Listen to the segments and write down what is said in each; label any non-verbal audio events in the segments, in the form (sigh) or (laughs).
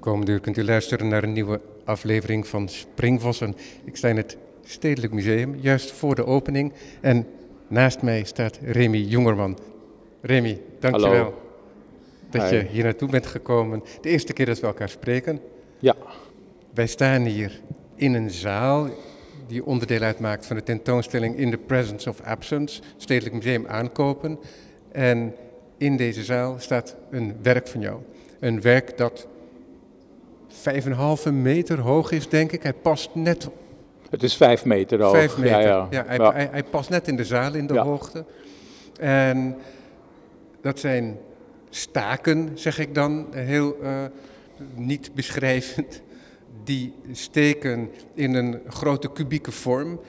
Komende uur kunt u luisteren naar een nieuwe aflevering van Springvossen. Ik sta in het Stedelijk Museum, juist voor de opening. En naast mij staat Remy Jongerman. Remy, dankjewel Hallo. dat Hi. je hier naartoe bent gekomen. De eerste keer dat we elkaar spreken. Ja, Wij staan hier in een zaal die onderdeel uitmaakt van de tentoonstelling In the Presence of Absence, Stedelijk Museum aankopen. En in deze zaal staat een werk van jou. Een werk dat 5,5 meter hoog is, denk ik. Hij past net het is vijf meter hoog. 5 meter. Ja, ja. hij, Ja. Hij, hij past net in de zaal in de hoogte. En dat zijn staken, zeg ik dan, heel eh, niet beschrijvend. Die steken in een grote kubieke vorm.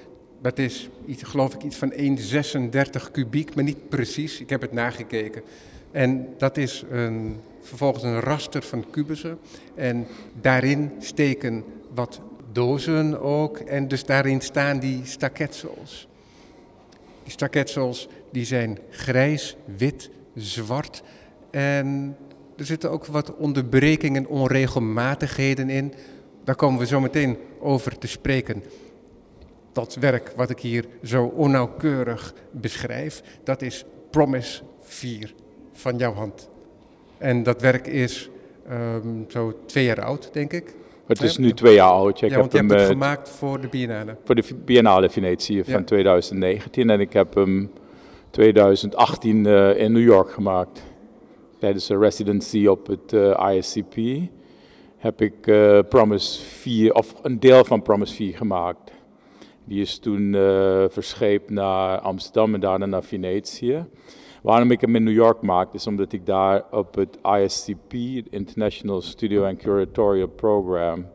Dat is, iets, geloof ik, iets van 1,36 kubiek, maar niet precies. Ik heb het nagekeken. En dat is een, vervolgens een raster van kubussen. En daarin steken wat dozen ook. En dus daarin staan die staketsels. Die staketsels die zijn grijs, wit, zwart. En er zitten ook wat onderbrekingen en onregelmatigheden in. Daar komen we zo meteen over te spreken. Dat werk wat ik hier zo onnauwkeurig beschrijf, dat is Promise 4 van jouw hand. En dat werk is ehm, zo twee jaar oud, denk ik. Het is nu twee jaar oud. Ik ja, want heb je hem hebt het eh, gemaakt voor de Biennale. voor de Biennale Venetië Ja. van 2019 en ik heb hem 2018 eh, in New York gemaakt. Tijdens de residency op het eh, ISCP heb ik Promise 4, of een deel van Promise 4 gemaakt. Die is toen verscheept naar Amsterdam en daarna naar Venetië. Waarom ik hem in New York maak, is omdat ik daar op het ISCP, International Studio and Curatorial Program,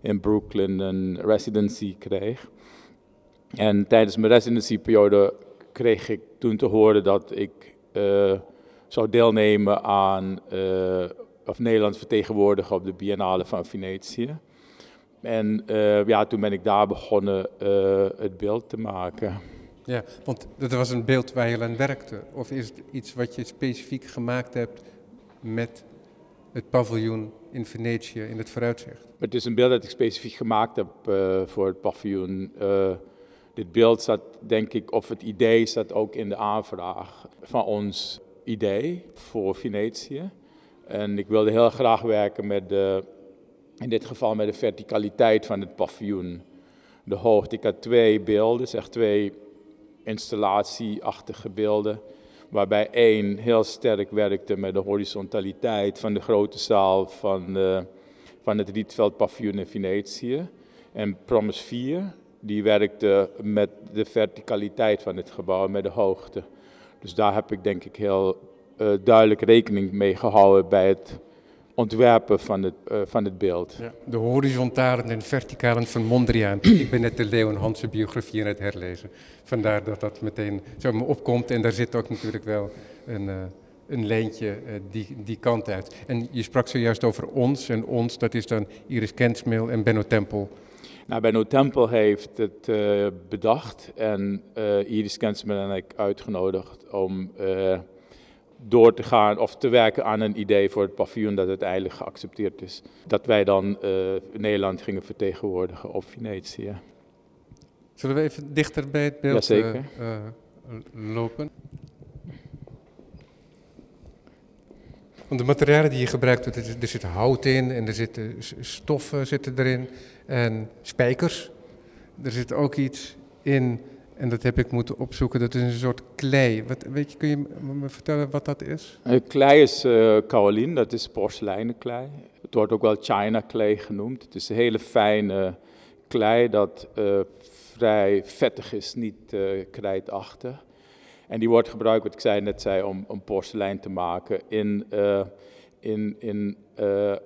in Brooklyn een residency kreeg. En tijdens mijn residencyperiode kreeg ik toen te horen dat ik eh, zou deelnemen aan, eh, of Nederland vertegenwoordigen op de Biennale van Venetië. En eh, ja, toen ben ik daar begonnen het beeld te maken. Ja, want dat was een beeld waar je aan werkte. Of is het iets wat je specifiek gemaakt hebt met het paviljoen in Venetië in het vooruitzicht? Het is een beeld dat ik specifiek gemaakt heb eh, voor het paviljoen. Eh, dit beeld zat, denk ik, of het idee zat ook in de aanvraag van ons idee voor Venetië. En ik wilde heel graag werken met de, in dit geval met de verticaliteit van het paviljoen. De hoogte. Ik had twee beelden, zeg twee installatieachtige beelden. Waarbij één heel sterk werkte met de horizontaliteit van de grote zaal van, eh, van het Rietveld paviljoen in Venetië. En Promise 4, die werkte met de verticaliteit van het gebouw, met de hoogte. Dus daar heb ik denk ik heel eh, duidelijk rekening mee gehouden bij het ontwerpen van het, eh, van het beeld. Ja. De horizontalen en verticalen van Mondriaan. (clears throat) Ik ben net de Leon Hansen biografie aan het herlezen. Vandaar dat dat meteen zo me opkomt. En daar zit ook natuurlijk wel een, eh, een lijntje eh, die, die kant uit. En je sprak zojuist over ons. En ons, dat is dan Iris Kensmil en Benno Tempel. Nou, Benno Tempel heeft het bedacht en Iris Kensman en ik uitgenodigd om door te gaan of te werken aan een idee voor het paviljoen dat uiteindelijk geaccepteerd is. Dat wij dan eh, Nederland gingen vertegenwoordigen op Venetië. Zullen we even dichter bij het beeld eh, eh, lopen? Want de materialen die je gebruikt, er, zit- hout in en er zitten stoffen zitten erin en spijkers. Er zit ook iets in, en dat heb ik moeten opzoeken, dat is een soort klei. Wat, weet je, kun je me- vertellen wat dat is? Eh, klei is eh kaolin, dat is porseleinen klei. Het wordt ook wel China klei genoemd. Het is een hele fijne klei dat eh, vrij vettig is, niet eh krijtachtig. En die wordt gebruikt, wat ik zei, net zei, om, om porselein te maken in, in, in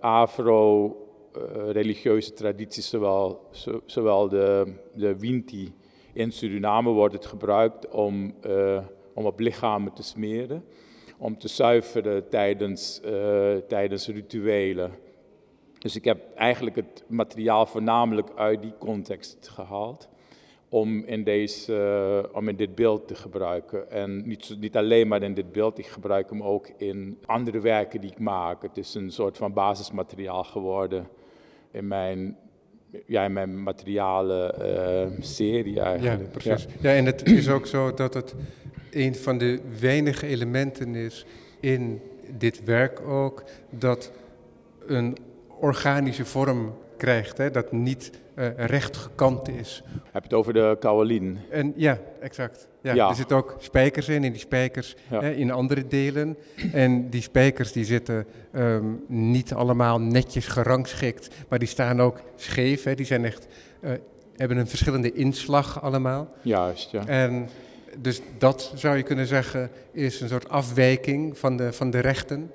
afro-religieuze tradities, zowel, zo- zowel de, de Winti in Suriname wordt het gebruikt om, eh, om op lichamen te smeren, om te zuiveren tijdens, eh, tijdens rituelen. Dus ik heb eigenlijk het materiaal voornamelijk uit die context gehaald om in, deze, uh, om in dit beeld te gebruiken. En niet, niet alleen maar in dit beeld, ik gebruik hem ook in andere werken die ik maak. Het is een soort van basismateriaal geworden in mijn, ja, in mijn materialen uh, serie eigenlijk. Ja, precies. Ja. ja, en het is ook zo dat het een van de weinige elementen is in dit werk ook, dat een organische vorm krijgt, hè, dat niet uh, recht gekant is. Heb je het over de kaolin? En, ja, exact. Ja, Er zitten ook spijkers in, en die spijkers hè, in andere delen. En die spijkers die zitten um, niet allemaal netjes gerangschikt, maar die staan ook scheef. Hè. Die zijn echt, uh, hebben een verschillende inslag allemaal. Juist, ja. En dus dat zou je kunnen zeggen is een soort afwijking van de, van de rechten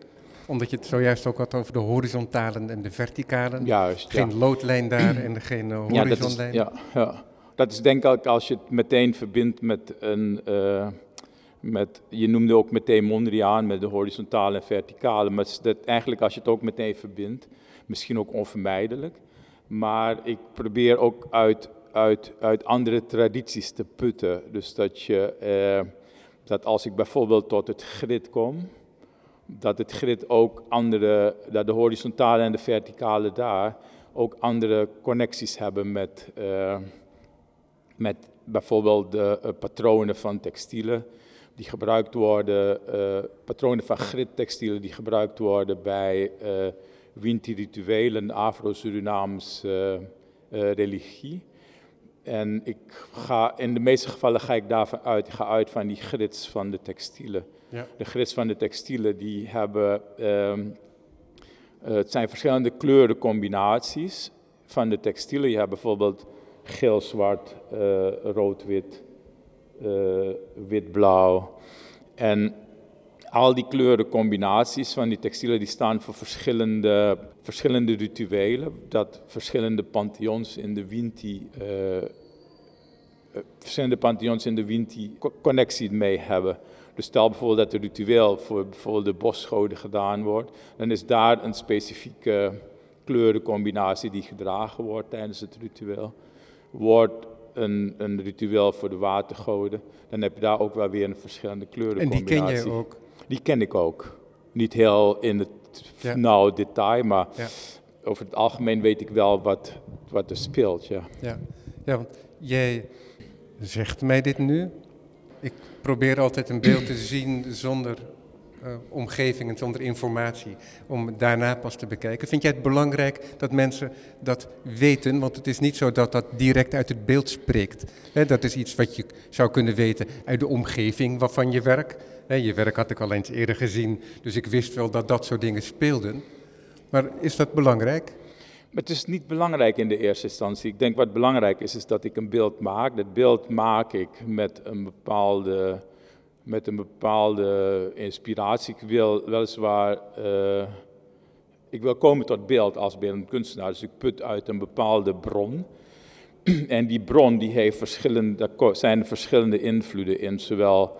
omdat je het zojuist ook had over de horizontalen en de verticalen. Juist, Geen loodlijn daar en geen uh, horizonlijn. (clears throat) Ja, ja, ja, dat is denk ik als je het meteen verbindt met een... Uh, met, je noemde ook meteen Mondriaan met de horizontale en verticale. Maar dat eigenlijk als je het ook meteen verbindt, misschien ook onvermijdelijk. Maar ik probeer ook uit, uit, uit andere tradities te putten. Dus dat, je, uh, dat als ik bijvoorbeeld tot het grid kom, dat het grid ook andere, dat de horizontale en de verticale daar ook andere connecties hebben met, uh, met bijvoorbeeld de uh, patronen van textielen die gebruikt worden, uh, patronen van gridtextielen die gebruikt worden bij uh, Winti-rituelen, Afro-Surinaamse religie. En ik ga, in de meeste gevallen ga ik daarvan uit, ik ga uit van die grids van de textielen. Ja. De grids van de textielen die hebben, um, het zijn verschillende kleurencombinaties van de textielen. Je hebt bijvoorbeeld geel, zwart, uh, rood, wit, uh, wit, blauw. En al die kleurencombinaties van die textielen die staan voor verschillende, verschillende rituelen. Dat verschillende pantheons in de Winti, uh, verschillende pantheons in de Winti connectie mee hebben. Dus stel bijvoorbeeld dat er ritueel voor bijvoorbeeld de bosgoden gedaan wordt, dan is daar een specifieke kleurencombinatie die gedragen wordt tijdens het ritueel. Wordt een, een ritueel voor de watergoden, dan heb je daar ook wel weer een verschillende kleurencombinatie. En die ken je ook? Die ken ik ook. Niet heel in het ja. nauw detail, maar ja. over het algemeen weet ik wel wat, wat er speelt. Ja. Ja. ja, want jij zegt mij dit nu, ik probeer altijd een beeld te (clears throat) zien zonder uh, omgeving en zonder informatie, om daarna pas te bekijken. Vind jij het belangrijk dat mensen dat weten? Want het is niet zo dat dat direct uit het beeld spreekt. dat is iets wat je zou kunnen weten uit de omgeving waarvan je werk. Je werk had ik al eens eerder gezien, dus ik wist wel dat dat soort dingen speelden. Maar is dat belangrijk? Maar het is niet belangrijk in de eerste instantie. Ik denk wat belangrijk is, is dat ik een beeld maak. Dat beeld maak ik met een bepaalde, met een bepaalde inspiratie. Ik wil weliswaar, uh, ik wil komen tot beeld als beeldend kunstenaar. Dus ik put uit een bepaalde bron. (clears throat) En die bron die heeft verschillende, daar zijn verschillende invloeden in, zowel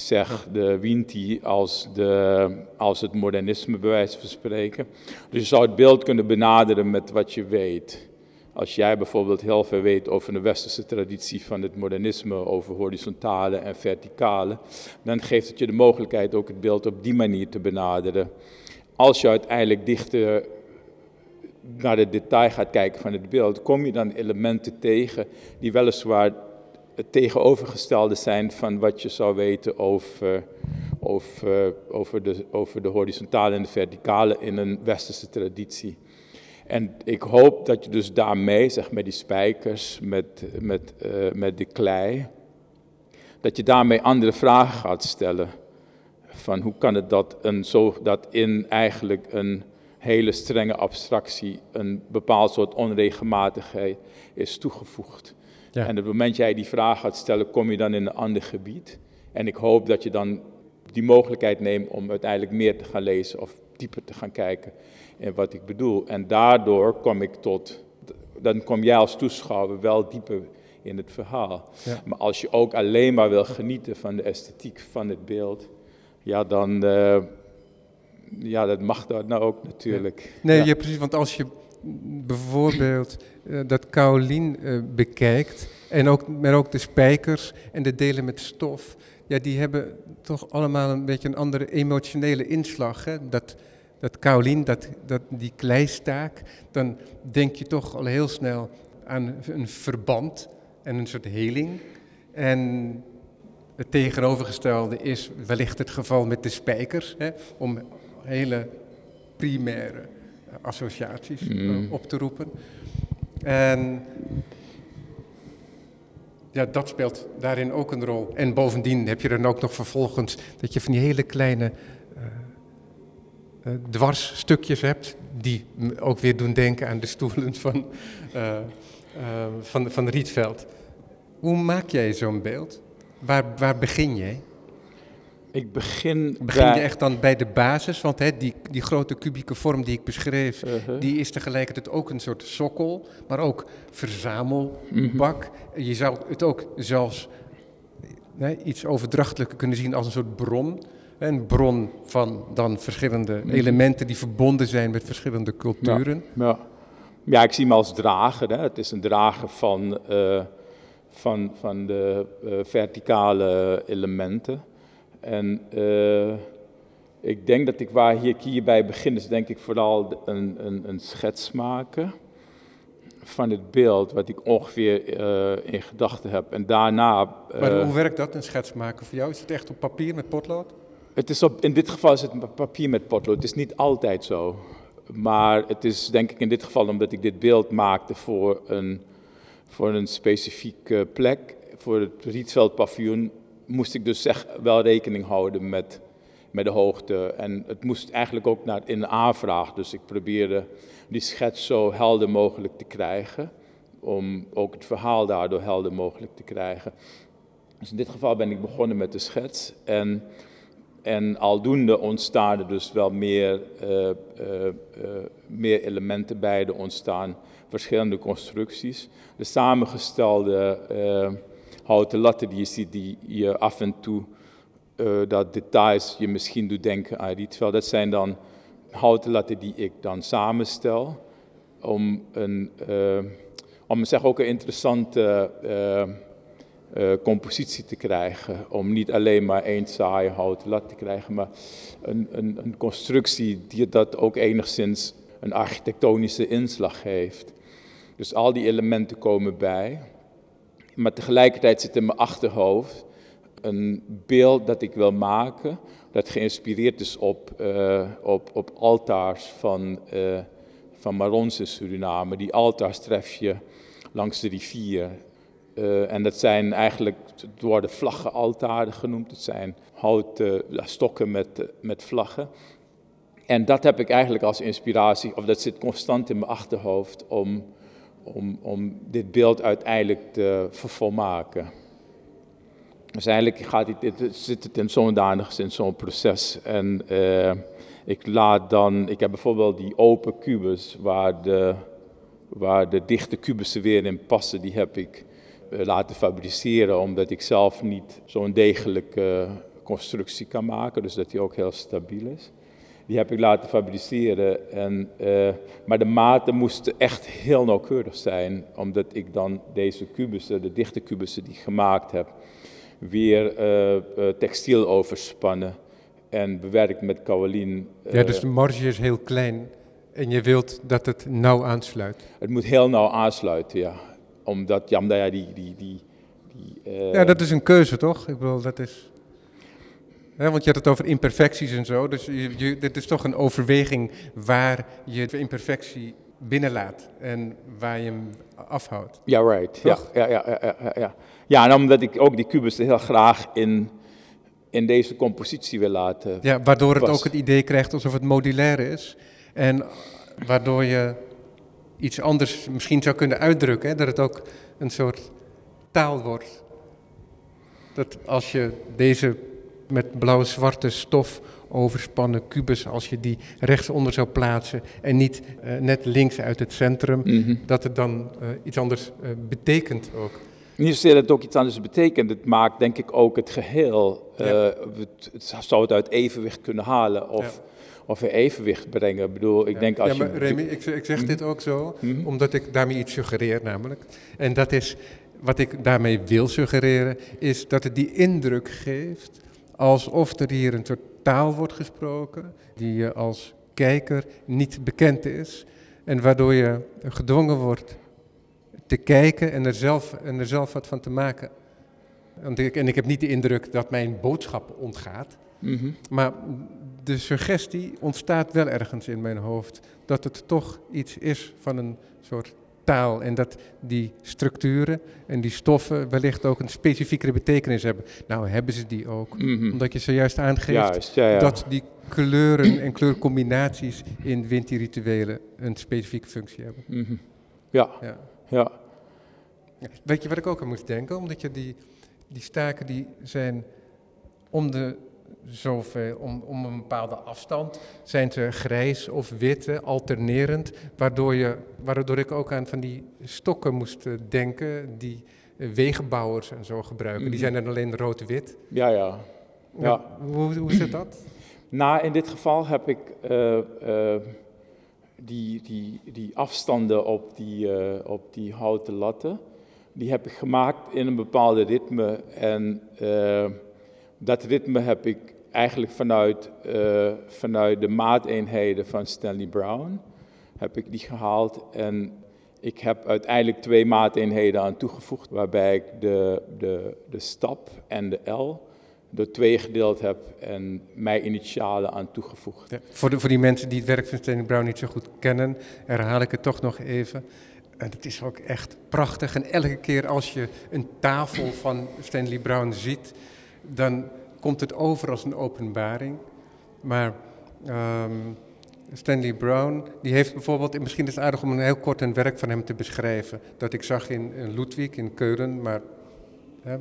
zeg de Winti als, de, als het modernisme bij wijze van spreken. Dus je zou het beeld kunnen benaderen met wat je weet. Als jij bijvoorbeeld heel veel weet over de westerse traditie van het modernisme, over horizontale en verticale, dan geeft het je de mogelijkheid ook het beeld op die manier te benaderen. Als je uiteindelijk dichter naar het detail gaat kijken van het beeld, kom je dan elementen tegen die weliswaar het tegenovergestelde zijn van wat je zou weten over, over, over, de, over de horizontale en de verticale in een westerse traditie. En ik hoop dat je dus daarmee, zeg met die spijkers, met, met, uh, met de klei, dat je daarmee andere vragen gaat stellen. Van hoe kan het dat, een, zo, dat in eigenlijk een hele strenge abstractie een bepaald soort onregelmatigheid is toegevoegd. En op het moment jij die vraag gaat stellen, kom je dan in een ander gebied. En ik hoop dat je dan die mogelijkheid neemt om uiteindelijk meer te gaan lezen of dieper te gaan kijken in wat ik bedoel. En daardoor kom ik tot, dan kom jij als toeschouwer wel dieper in het verhaal. Maar als je ook alleen maar wil genieten van de esthetiek van het beeld, ja, dan, uh, ja, dat mag dat nou ook natuurlijk. Nee, ja. precies, want als je bijvoorbeeld uh, dat Kaolin uh, bekijkt, En ook, maar ook de spijkers en de delen met stof, ja, die hebben toch allemaal een beetje een andere emotionele inslag. Hè? Dat, dat kaolin, dat, dat, die kleistaak, dan denk je toch al heel snel aan een verband en een soort heling. En het tegenovergestelde is wellicht het geval met de spijkers, hè, om hele primaire associaties Mm. eh, op te roepen. En ja, dat speelt daarin ook een rol. En bovendien heb je dan ook nog vervolgens dat je van die hele kleine eh, eh, dwarsstukjes hebt, die ook weer doen denken aan de stoelen van, eh, eh, van, van Rietveld. Hoe maak jij zo'n beeld? Waar, waar begin jij? Ik begin, Begin bij- je echt dan bij de basis? Want hè, die, die grote kubieke vorm die ik beschreef, Uh-huh. die is tegelijkertijd ook een soort sokkel, maar ook verzamelbak. Je zou het ook zelfs nee, iets overdrachtelijker kunnen zien als een soort bron. Een bron van dan verschillende elementen die verbonden zijn met verschillende culturen. Ja. ja, ik zie hem als drager. Hè. Het is een drager van, eh, van, van de eh, verticale elementen. En eh, ik denk dat ik waar hier hierbij begin, is denk ik vooral een, een, een schets maken van het beeld wat ik ongeveer eh, in gedachten heb. En daarna... Maar eh, hoe werkt dat, een schets maken voor jou? Is het echt op papier met potlood? Het is op, in dit geval is het papier met potlood. Het is niet altijd zo. Maar het is denk ik in dit geval omdat ik dit beeld maakte voor een, voor een specifieke plek. Voor het Rietveld paviljoen moest ik dus zeg, wel rekening houden met, met de hoogte. En het moest eigenlijk ook naar, in de aanvraag. Dus ik probeerde die schets zo helder mogelijk te krijgen. Om ook het verhaal daardoor helder mogelijk te krijgen. Dus in dit geval ben ik begonnen met de schets. En en aldoende ontstaan er dus wel meer, eh, eh, eh, meer elementen bij, er ontstaan verschillende constructies. De samengestelde houten latten die je ziet, die je af en toe, eh, dat details je misschien doet denken aan Rietveld, dat zijn dan houten latten die ik dan samenstel om een, eh, om zeg ook een interessante eh, compositie te krijgen. Om niet alleen maar één saaie houten lat te krijgen, maar een, een, een constructie die dat ook enigszins een architectonische inslag heeft. Dus al die elementen komen bij. Maar tegelijkertijd zit in mijn achterhoofd een beeld dat ik wil maken, dat geïnspireerd is op, eh, op, op altaars van, eh van Marons in Suriname. Die altaars tref je langs de rivier. Eh, en dat zijn eigenlijk, het worden vlaggenaltaren genoemd. Het zijn houten stokken met, met vlaggen. En dat heb ik eigenlijk als inspiratie, of dat zit constant in mijn achterhoofd, om, om, om dit beeld uiteindelijk te vervolmaken. Dus eigenlijk gaat het, zit het in zo'n danig in zo'n proces. En eh, ik laat dan, ik heb bijvoorbeeld die open kubus waar de, waar de dichte kubussen weer in passen, die heb ik eh, laten fabriceren, omdat ik zelf niet zo'n degelijke constructie kan maken, dus dat die ook heel stabiel is. Die heb ik laten fabriceren, en, eh, maar de maten moesten echt heel nauwkeurig zijn, omdat ik dan deze kubussen, de dichte kubussen die ik gemaakt heb, weer eh, eh, textiel overspannen en bewerkt met kaolin. Ja, dus de marge is heel klein en je wilt dat het nauw aansluit. Het moet heel nauw aansluiten, ja. Omdat, ja, omdat ja, die... die, die, die Ja, dat is een keuze, toch? Ik bedoel, dat is... Hè, want je had het over imperfecties en zo, dus je, je, dit is toch een overweging waar je de imperfectie binnenlaat en waar je hem afhoudt. Ja, right. Ja, ja, ja, ja, ja, ja, en omdat ik ook die kubus heel graag in, in deze compositie wil laten. Ja, waardoor het ook het idee krijgt alsof het modulair is en waardoor je iets anders misschien zou kunnen uitdrukken, hè, dat het ook een soort taal wordt. Dat als je deze met blauw-zwarte stof overspannen kubus, als je die rechtsonder zou plaatsen en niet eh, net links uit het centrum, Mhm. dat het dan eh, iets anders eh, betekent ook. Niet zozeer dat het ook iets anders betekent. Het maakt denk ik ook het geheel. eh, Ja. het, het zou het uit evenwicht kunnen halen of, of in evenwicht brengen. Ik bedoel, ik Ja. denk als ja, maar je... Remy, ik, zeg- ik zeg dit ook zo, Mhm. omdat ik daarmee iets suggereer namelijk. En dat is, wat ik daarmee wil suggereren, is dat het die indruk geeft alsof er hier een soort taal wordt gesproken die je als kijker niet bekend is en waardoor je gedwongen wordt te kijken en er zelf, en er zelf wat van te maken. En ik, en ik heb niet de indruk dat mijn boodschap ontgaat, Mhm. maar de suggestie ontstaat wel ergens in mijn hoofd dat het toch iets is van een soort taal en dat die structuren en die stoffen wellicht ook een specifiekere betekenis hebben. Nou, hebben ze die ook, Mhm. omdat je zojuist aangeeft Juist, ja, ja. dat die kleuren en kleurcombinaties in Winti-rituelen een specifieke functie hebben. Mhm. Ja. Ja. Weet je wat ik ook aan moest denken? Omdat je die, die staken die zijn om de zoveel, om, om een bepaalde afstand, zijn ze grijs of witte, alternerend, waardoor, je, waardoor ik ook aan van die stokken moest eh, denken die eh, wegenbouwers en zo gebruiken. Die Mhm. zijn dan alleen rood-wit. Ja, ja. Ja. Hoe, hoe zit dat? (clears throat) Nou, in dit geval heb ik eh, die, die, die afstanden op die, op die houten latten, die heb ik gemaakt in een bepaalde ritme. En dat ritme heb ik eigenlijk vanuit, eh, vanuit de maateenheden van Stanley Brown, heb ik die gehaald. En ik heb uiteindelijk twee maateenheden aan toegevoegd, waarbij ik de, de, de stap en de L door twee gedeeld heb en mijn initialen aan toegevoegd. Ja, voor, de, voor die mensen die het werk van Stanley Brown niet zo goed kennen, herhaal ik het toch nog even. En het is ook echt prachtig. En elke keer als je een tafel van Stanley Brown ziet, dan komt het over als een openbaring. Maar ehm, Stanley Brown, die heeft bijvoorbeeld, en misschien is het aardig om een heel kort een werk van hem te beschrijven, dat ik zag in, in Ludwig, in Keulen, maar hè,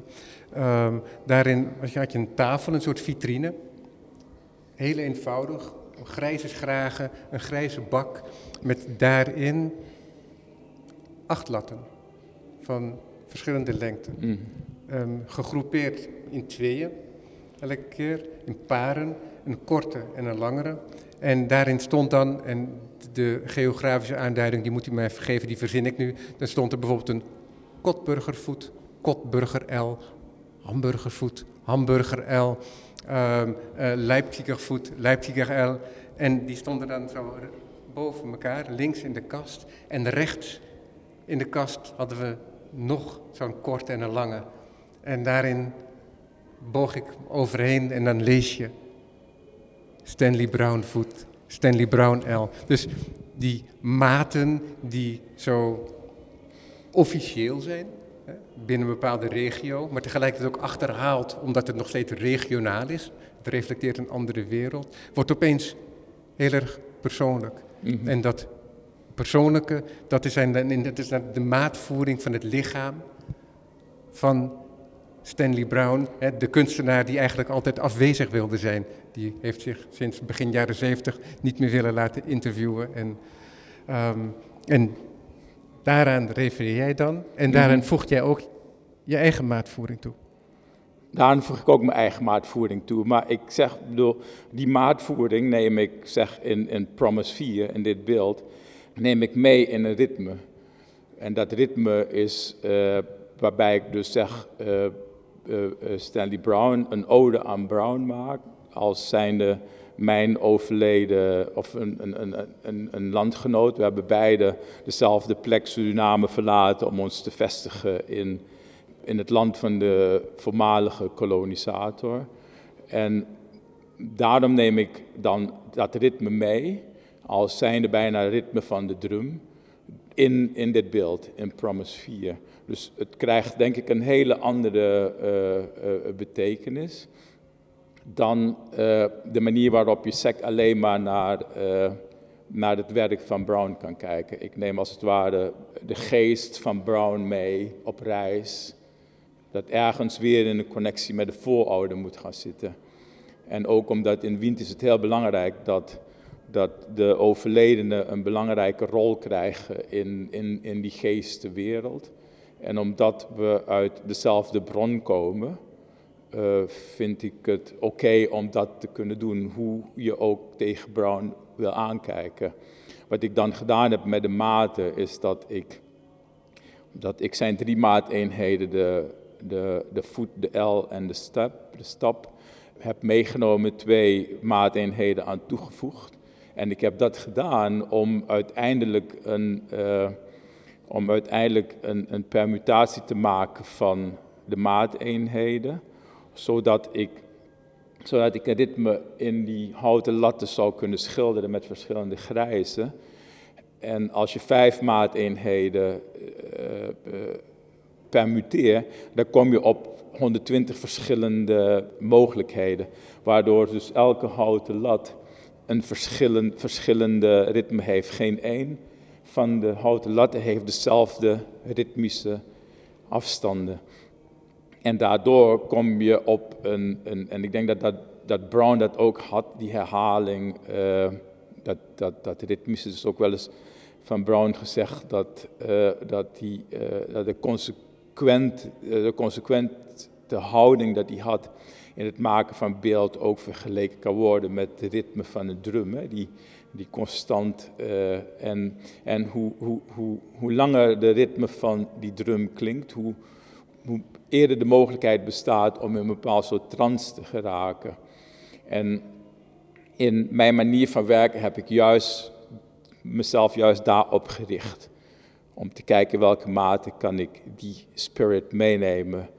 ehm, daarin had je een tafel, een soort vitrine, heel eenvoudig, een grijze schragen, een grijze bak, met daarin acht latten van verschillende lengten. Mhm. Ehm, gegroepeerd in tweeën, elke keer, in paren, een korte en een langere. En daarin stond dan, en de geografische aanduiding, die moet u mij vergeven, die verzin ik nu. Dan stond er bijvoorbeeld een kotburgervoet, kotburger L, hamburgervoet, hamburger L, ehm eh, Leipzigervoet, Leipziger L. En die stonden dan zo boven elkaar, links in de kast. En rechts in de kast hadden we nog zo'n korte en een lange. En daarin boog ik overheen en dan lees je Stanley Brown voet, Stanley Brown L. Dus die maten die zo officieel zijn, hè, binnen een bepaalde regio, maar tegelijkertijd ook achterhaald omdat het nog steeds regionaal is. Het reflecteert een andere wereld, wordt opeens heel erg persoonlijk. Mhm. En dat persoonlijke, dat is, zijn, dat is de maatvoering van het lichaam van Stanley Brown, de kunstenaar die eigenlijk altijd afwezig wilde zijn. Die heeft zich sinds begin jaren zeventig niet meer willen laten interviewen. En, ehm, en daaraan refereer jij dan. En daaraan Mhm. voegt jij ook je eigen maatvoering toe. Daarom voeg ik ook mijn eigen maatvoering toe. Maar ik zeg, bedoel, die maatvoering neem ik, zeg in, in Promise 4, in dit beeld, neem ik mee in een ritme. En dat ritme is eh, waarbij ik dus zeg, eh, Stanley Brown een ode aan Brown maak, als zijnde mijn overleden, of een, een, een, een, een landgenoot. We hebben beide dezelfde plek Suriname verlaten om ons te vestigen in in het land van de voormalige kolonisator. En daarom neem ik dan dat ritme mee, als zijnde bijna het ritme van de drum, in, in dit beeld, in Promise 4. Dus het krijgt denk ik een hele andere eh, eh, betekenis dan eh, de manier waarop je sec alleen maar naar, naar het werk van Brown kan kijken. Ik neem als het ware de geest van Brown mee op reis dat ergens weer in een connectie met de voorouder moet gaan zitten. En ook omdat in Wient is het heel belangrijk dat, dat de overledenen een belangrijke rol krijgen in, in, in die geestenwereld. En omdat we uit dezelfde bron komen, uh, vind ik het oké om dat te kunnen doen, hoe je ook tegen Brown wil aankijken. Wat ik dan gedaan heb met de maten is dat ik dat ik zijn drie maateenheden, de, de, de voet, de L en de step, de stap, heb meegenomen, twee maateenheden aan toegevoegd. En ik heb dat gedaan om uiteindelijk een, uh, om uiteindelijk een, een permutatie te maken van de maateenheden, zodat ik, zodat ik ritme in die houten latten zou kunnen schilderen met verschillende grijzen. En als je vijf maateenheden uh, uh, permuteert, dan kom je op 120 verschillende mogelijkheden, waardoor dus elke houten lat een verschillend, verschillende ritme heeft. Geen één van de houten latten heeft dezelfde ritmische afstanden. En daardoor kom je op een, een en ik denk dat, dat, dat Brown dat ook had, die herhaling, uh, dat, dat, dat ritmische, is ook wel eens van Brown gezegd dat, uh, dat, die, uh, dat de, consequent, de consequente houding dat hij had in het maken van beeld ook vergeleken kan worden met het ritme van een drum. Die, die constant. Uh, en en hoe, hoe, hoe, hoe langer de ritme van die drum klinkt, hoe, hoe eerder de mogelijkheid bestaat om in een bepaald soort trance te geraken. En in mijn manier van werken heb ik juist mezelf juist daarop gericht. Om te kijken welke mate kan ik die spirit meenemen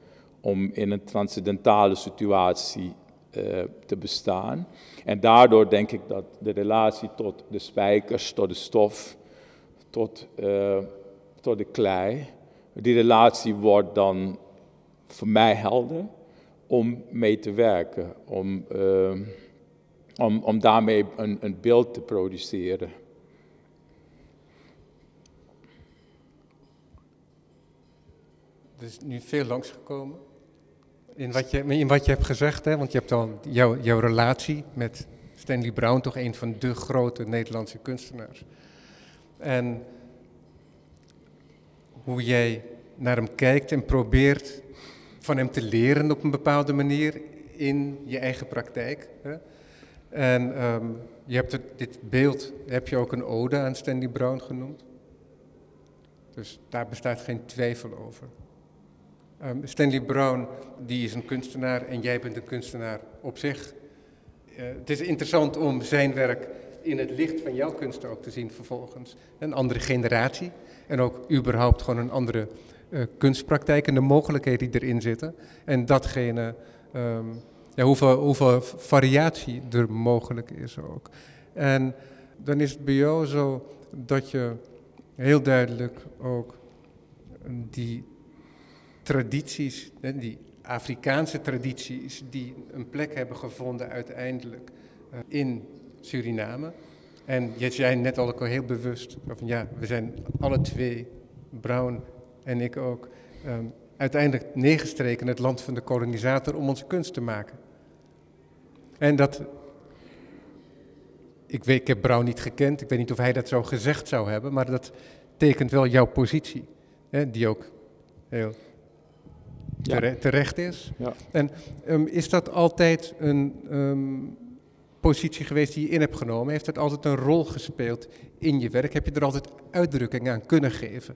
om in een transcendentale situatie uh, te bestaan. En daardoor denk ik dat de relatie tot de spijkers, tot de stof, tot, uh, tot de klei, die relatie wordt dan voor mij helder om mee te werken, om, uh, om, om daarmee een, een beeld te produceren. Er is nu veel langsgekomen in wat je, in wat je hebt gezegd, hè? want je hebt al jouw, jouw relatie met Stanley Brown, toch een van de grote Nederlandse kunstenaars. En hoe jij naar hem kijkt en probeert van hem te leren op een bepaalde manier in je eigen praktijk. Hè? En um, je hebt het, dit beeld, heb je ook een ode aan Stanley Brown genoemd. Dus daar bestaat geen twijfel over. Um, Stanley Brown, die is een kunstenaar en jij bent een kunstenaar op zich. Uh, het is interessant om zijn werk in het licht van jouw kunst ook te zien vervolgens. Een andere generatie en ook überhaupt gewoon een andere uh, kunstpraktijk en de mogelijkheden die erin zitten. En datgene, um, ja, hoeveel, hoeveel variatie er mogelijk is ook. En dan is het bij jou zo dat je heel duidelijk ook die tradities, die Afrikaanse tradities, die een plek hebben gevonden uiteindelijk eh, in Suriname. En je zei net al ook al heel bewust, van ja, we zijn alle twee, Brown en ik ook, um, uiteindelijk neergestreken het land van de kolonisator om onze kunst te maken. En dat, ik, weet, ik heb Brown niet gekend, ik weet niet of hij dat zo gezegd zou hebben, maar dat tekent wel jouw positie, hè, die ook heel ja. terecht is. Ja. En um, is dat altijd een um, positie geweest die je in hebt genomen? Heeft dat altijd een rol gespeeld in je werk? Heb je er altijd uitdrukking aan kunnen geven?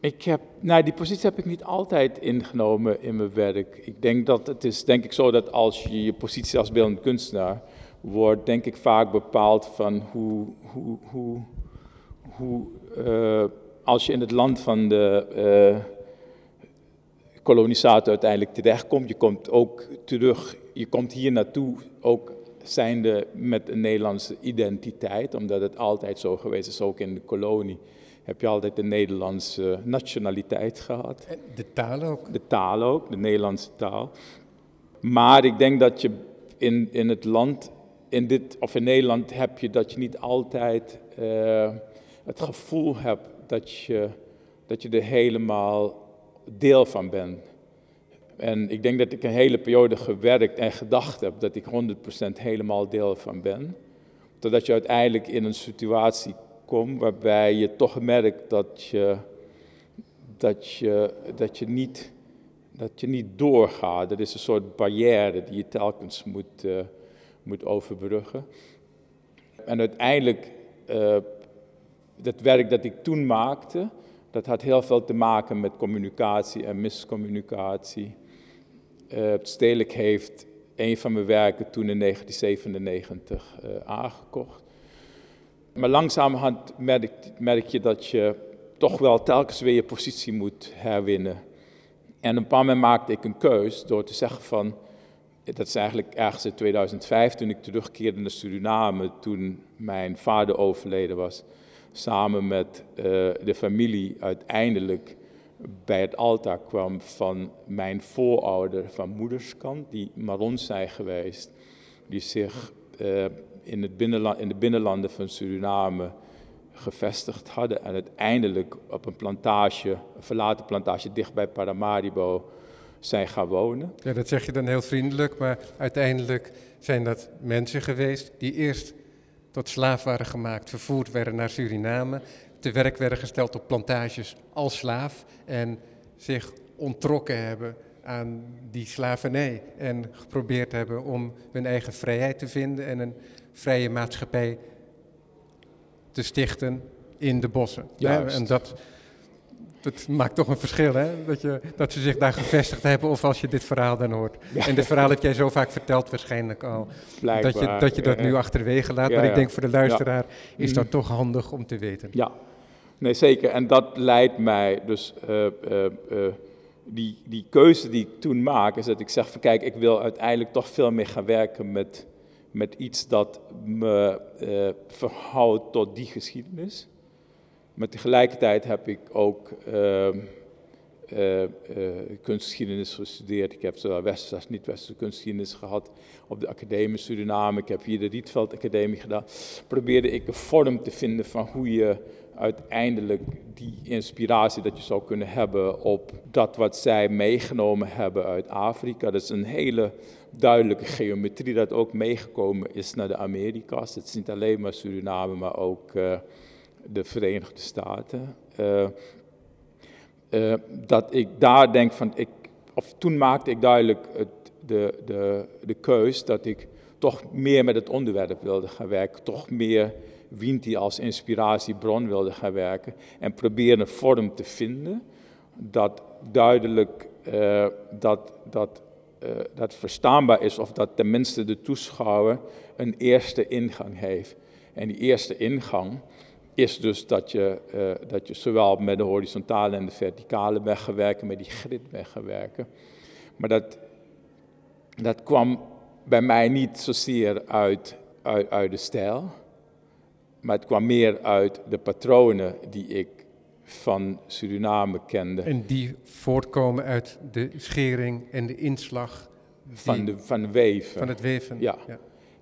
Ik heb, nou, die positie heb ik niet altijd ingenomen in mijn werk. Ik denk dat het is, denk ik zo dat als je je positie als beeldend kunstenaar wordt, denk ik vaak bepaald van hoe, hoe, hoe, hoe uh, als je in het land van de uh, kolonisator uiteindelijk terechtkomt. Je komt ook terug, je komt hier naartoe ook zijnde met een Nederlandse identiteit, omdat het altijd zo geweest is, ook in de kolonie heb je altijd de Nederlandse nationaliteit gehad. De taal ook? De taal ook, de Nederlandse taal. Maar ik denk dat je in, in het land, in dit, of in Nederland, heb je dat je niet altijd uh, het gevoel hebt dat je, dat je er helemaal deel van ben. En ik denk dat ik een hele periode gewerkt en gedacht heb dat ik 100% helemaal deel van ben. Totdat je uiteindelijk in een situatie komt waarbij je toch merkt dat je, dat je, dat je, niet, dat je niet doorgaat. Er is een soort barrière die je telkens moet, uh, moet overbruggen. En uiteindelijk, uh, dat werk dat ik toen maakte, Dat had heel veel te maken met communicatie en miscommunicatie. Uh, Stedelijk heeft een van mijn werken toen in 1997 uh, aangekocht. Maar langzamerhand merk, merk je dat je toch wel telkens weer je positie moet herwinnen. En een paar moment maakte ik een keus door te zeggen van, dat is eigenlijk ergens in 2005 toen ik terugkeerde naar Suriname, toen mijn vader overleden was, samen met uh, de familie uiteindelijk bij het altaar kwam van mijn voorouder van moederskant, die Marons zijn geweest, die zich uh, in, het binnenland, in de binnenlanden van Suriname gevestigd hadden en uiteindelijk op een plantage, een verlaten plantage dicht bij Paramaribo, zijn gaan wonen. Ja, dat zeg je dan heel vriendelijk, maar uiteindelijk zijn dat mensen geweest die eerst tot slaaf waren gemaakt, vervoerd werden naar Suriname, te werk werden gesteld op plantages als slaaf en zich ontrokken hebben aan die slavernij en geprobeerd hebben om hun eigen vrijheid te vinden en een vrije maatschappij te stichten in de bossen. Juist. En dat, dat maakt toch een verschil, hè? Dat, je, dat ze zich daar gevestigd hebben of als je dit verhaal dan hoort. En dit verhaal heb jij zo vaak verteld waarschijnlijk al. Blijkbaar. Dat je dat, je dat Ja, nu achterwege laat. Ja, maar ik denk voor de luisteraar is dat toch handig om te weten. Ja, nee zeker. En dat leidt mij dus, eh, eh, eh, die, die keuze die ik toen maak, is dat ik zeg van kijk, ik wil uiteindelijk toch veel meer gaan werken met, met iets dat me verhoudt tot die geschiedenis. Maar tegelijkertijd heb ik ook eh, kunstgeschiedenis gestudeerd. Ik heb zowel westerse als niet-westerse kunstgeschiedenis gehad op de Academie Suriname. Ik heb hier de Rietveld Academie gedaan. Probeerde ik een vorm te vinden van hoe je uiteindelijk die inspiratie dat je zou kunnen hebben op dat wat zij meegenomen hebben uit Afrika. Dat is een hele duidelijke geometrie dat ook meegekomen is naar de Amerika's. Het is niet alleen maar Suriname, maar ook eh, de Verenigde Staten. Eh, eh, dat ik daar denk van, ik, of toen maakte ik duidelijk het, de, de, de keus dat ik toch meer met het onderwerp wilde gaan werken, toch meer Winti als inspiratiebron wilde gaan werken en proberen een vorm te vinden dat duidelijk eh, dat, dat, dat verstaanbaar is of dat tenminste de toeschouwer een eerste ingang heeft. En die eerste ingang is dus dat je, eh, dat je zowel met de horizontale en de verticale gaan werken, met die grid gaan werken. Maar dat, dat kwam bij mij niet zozeer uit, uit, uit de stijl, maar het kwam meer uit de patronen die ik van Suriname kende. En die voortkomen uit de schering en de inslag Van, de, van weven. van het weven. Ja.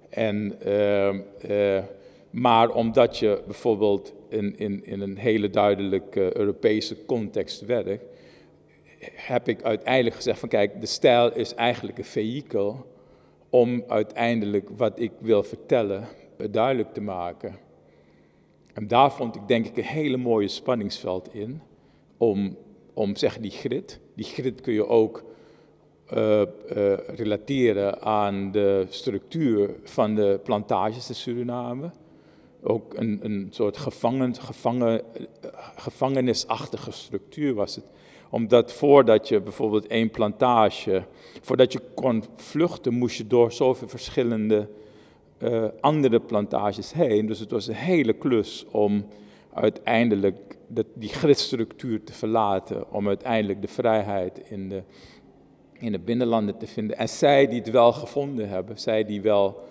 En, ehm, eh, maar omdat je bijvoorbeeld in, in, in een hele duidelijke Europese context werkt, heb ik uiteindelijk gezegd van kijk, de stijl is eigenlijk een vehikel om uiteindelijk wat ik wil vertellen eh, duidelijk te maken. En daar vond ik denk ik een hele mooie spanningsveld in, om, om zeg die grid, die grid kun je ook uh, uh, relateren aan de structuur van de plantages in Suriname. Ook een, een soort gevangen, gevangen, gevangenisachtige structuur was het. Omdat voordat je bijvoorbeeld één plantage, voordat je kon vluchten, moest je door zoveel verschillende uh, andere plantages heen. Dus het was een hele klus om uiteindelijk de, die gridstructuur te verlaten, om uiteindelijk de vrijheid in de, in de binnenlanden te vinden. En zij die het wel gevonden hebben, zij die wel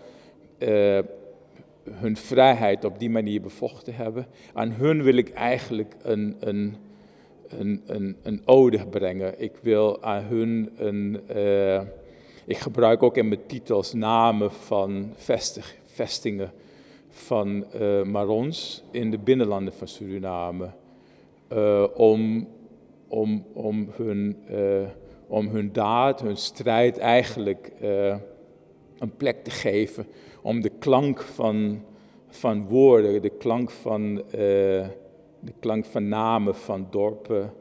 uh, hun vrijheid op die manier bevochten hebben, aan hun wil ik eigenlijk een, een, een, een, ode brengen. Ik wil aan hun een. Uh, ik gebruik ook in mijn titels namen van vestig, vestingen van uh, Marons in de binnenlanden van Suriname. Uh, om, om, om, hun, om hun daad, hun strijd eigenlijk een plek te geven. Om de klank van, van woorden, de klank van, de klank van namen van dorpen,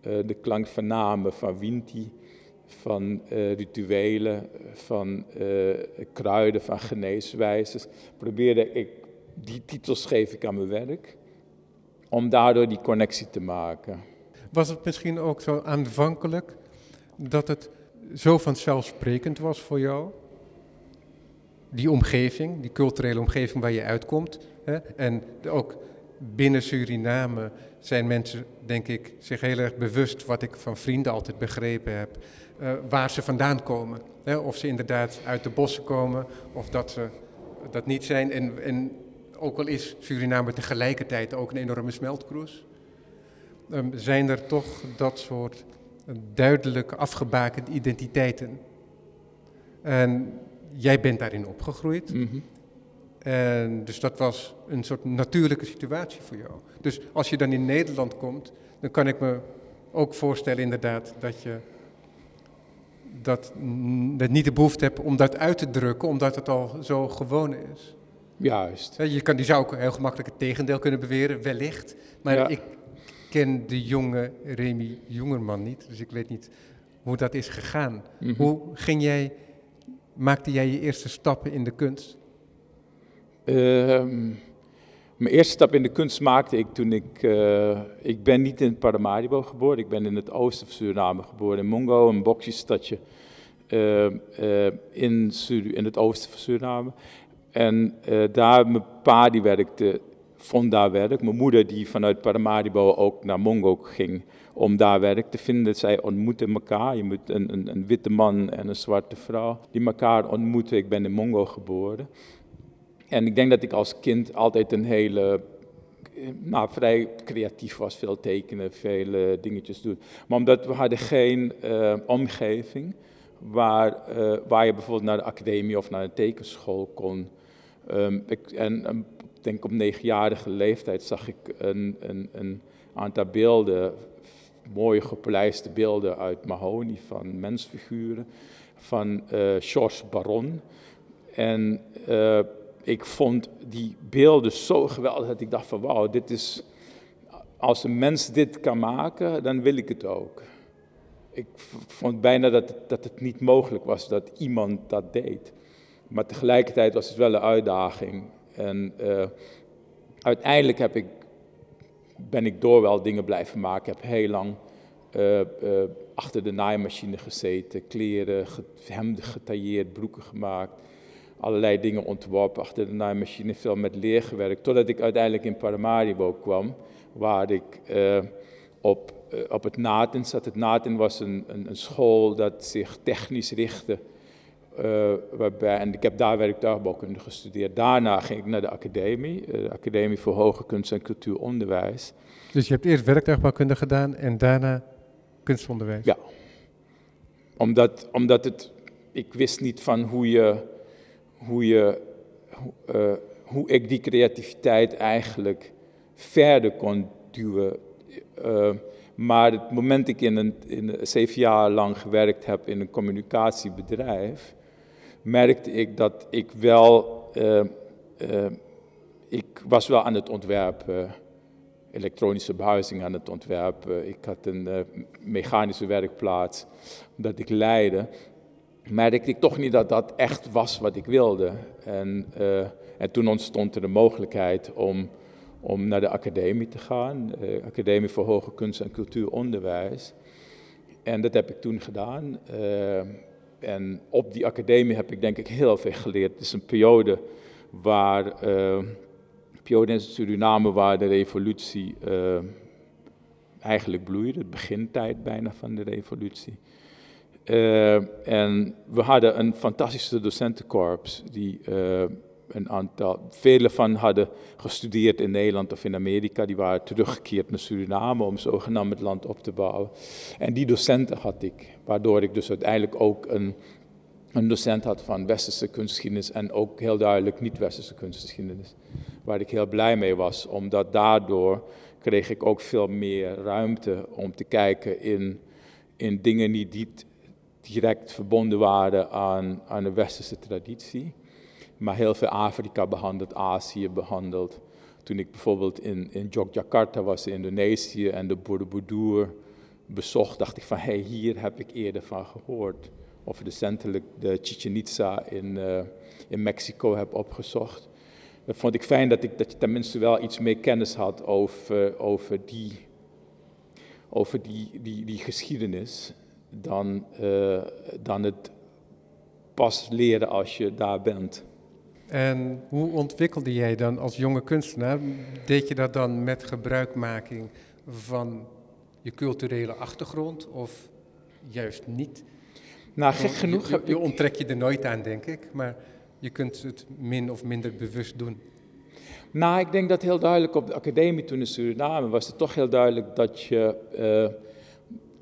de klank van namen van Winti van uh, rituelen, van kruiden, van geneeswijzes. Probeerde ik, die titels geef ik aan mijn werk. om daardoor die connectie te maken. Was het misschien ook zo aanvankelijk dat het zo vanzelfsprekend was voor jou? Die omgeving, die culturele omgeving waar je uitkomt. Hè? En ook binnen Suriname zijn mensen, denk ik, zich heel erg bewust, wat ik van vrienden altijd begrepen heb, uh, waar ze vandaan komen. Hè? Of ze inderdaad uit de bossen komen, of dat ze dat niet zijn. En, en ook al is Suriname tegelijkertijd ook een enorme smeltkroes, um, zijn er toch dat soort duidelijk afgebakende identiteiten. En jij bent daarin opgegroeid. Mhm. En dus dat was een soort natuurlijke situatie voor jou. Dus als je dan in Nederland komt, dan kan ik me ook voorstellen inderdaad dat je dat, dat niet de behoefte hebt om dat uit te drukken, omdat het al zo gewoon is. Juist. Je, kan, die zou ook heel gemakkelijk het tegendeel kunnen beweren, wellicht. Maar ik ken de jonge Remy Jongerman niet, dus ik weet niet hoe dat is gegaan. Mhm. Hoe ging jij, maakte jij je eerste stappen in de kunst? Ehm, mijn eerste stap in de kunst maakte ik toen ik... Uh, ik ben niet in Paramaribo geboren, ik ben in het oosten van Suriname geboren. In Mongo, een boxjestadje uh, uh, in, in het oosten van Suriname. En daar, mijn pa die werkte, vond daar werk. Mijn moeder die vanuit Paramaribo ook naar Mongo ging om daar werk te vinden. Zij ontmoeten elkaar. Je moet een, een, een witte man en een zwarte vrouw die elkaar ontmoeten. Ik ben in Mongo geboren. En ik denk dat ik als kind altijd een hele, nou, vrij creatief was, veel tekenen, veel dingetjes doen. Maar omdat we hadden geen uh, omgeving waar, uh, waar je bijvoorbeeld naar de academie of naar een tekenschool kon. Um, ik, en denk op negenjarige leeftijd zag ik een, een, een aantal beelden, mooie gepolijste beelden uit Mahoney van mensfiguren, van uh, Baron. En uh, ik vond die beelden zo geweldig dat ik dacht van wauw, dit is, als een mens dit kan maken, dan wil ik het ook. Ik vond bijna dat dat het niet mogelijk was dat iemand dat deed. Maar tegelijkertijd was het wel een uitdaging. En uh, uiteindelijk heb ik, ben ik door wel dingen blijven maken. Ik heb heel lang uh, uh, achter de naaimachine gezeten, kleren, hemden getailleerd, broeken gemaakt allerlei dingen ontworpen, achter de naaimachine veel met leer gewerkt, totdat ik uiteindelijk in Paramaribo kwam, waar ik uh, op, op het NATEN zat. Het NATEN was een, een, een school dat zich technisch richtte, uh, waarbij, en ik heb daar werktuigbouwkunde gestudeerd. Daarna ging ik naar de academie, de Academie voor Hoge Kunst en Cultuuronderwijs. Dus je hebt eerst werktuigbouwkunde gedaan en daarna kunstonderwijs? Ja, omdat, omdat het, ik wist niet van hoe je hoe, je, uh, hoe ik die creativiteit eigenlijk verder kon duwen. Uh, maar het moment ik in een, in zeven jaar lang gewerkt heb in een communicatiebedrijf, merkte ik dat ik wel, uh, ik was wel aan het ontwerpen, elektronische behuizing aan het ontwerpen. Ik had een mechanische werkplaats dat ik leidde merkte ik toch niet dat dat echt was wat ik wilde. En, en toen ontstond er de mogelijkheid om, om naar de academie te gaan, de Academie voor Hoge Kunst en Cultuuronderwijs. En dat heb ik toen gedaan. En op die academie heb ik denk ik heel veel geleerd. Het is een periode waar, uh, periode in Suriname waar de revolutie eigenlijk bloeide, het begintijd bijna van de revolutie. Uh, en we hadden een fantastische docentenkorps die een aantal, vele van hadden gestudeerd in Nederland of in Amerika. Die waren teruggekeerd naar Suriname om zogenaamd het land op te bouwen. En die docenten had ik, waardoor ik dus uiteindelijk ook een, een docent had van westerse kunstgeschiedenis en ook heel duidelijk niet-westerse kunstgeschiedenis. Waar ik heel blij mee was, omdat daardoor kreeg ik ook veel meer ruimte om te kijken in, in dingen die niet direct verbonden waren aan, aan de westerse traditie. Maar heel veel Afrika behandeld, Azië behandeld. Toen ik bijvoorbeeld in, in Yogyakarta was in Indonesië en de Borobudur bezocht, dacht ik van hé, hey, hier heb ik eerder van gehoord. Of recentelijk de Chichen Itza in, uh, in Mexico heb opgezocht. dat vond ik fijn dat, ik, dat je tenminste wel iets meer kennis had over, over, die, over die, die, die geschiedenis. Dan, uh, dan het pas leren als je daar bent. En hoe ontwikkelde jij dan als jonge kunstenaar? Deed je dat dan met gebruikmaking van je culturele achtergrond of juist niet? Nou, gek genoeg je, je, onttrek je er nooit aan, denk ik, maar je kunt het min of minder bewust doen. Nou, ik denk dat heel duidelijk op de academie toen in Suriname was het toch heel duidelijk dat je, uh,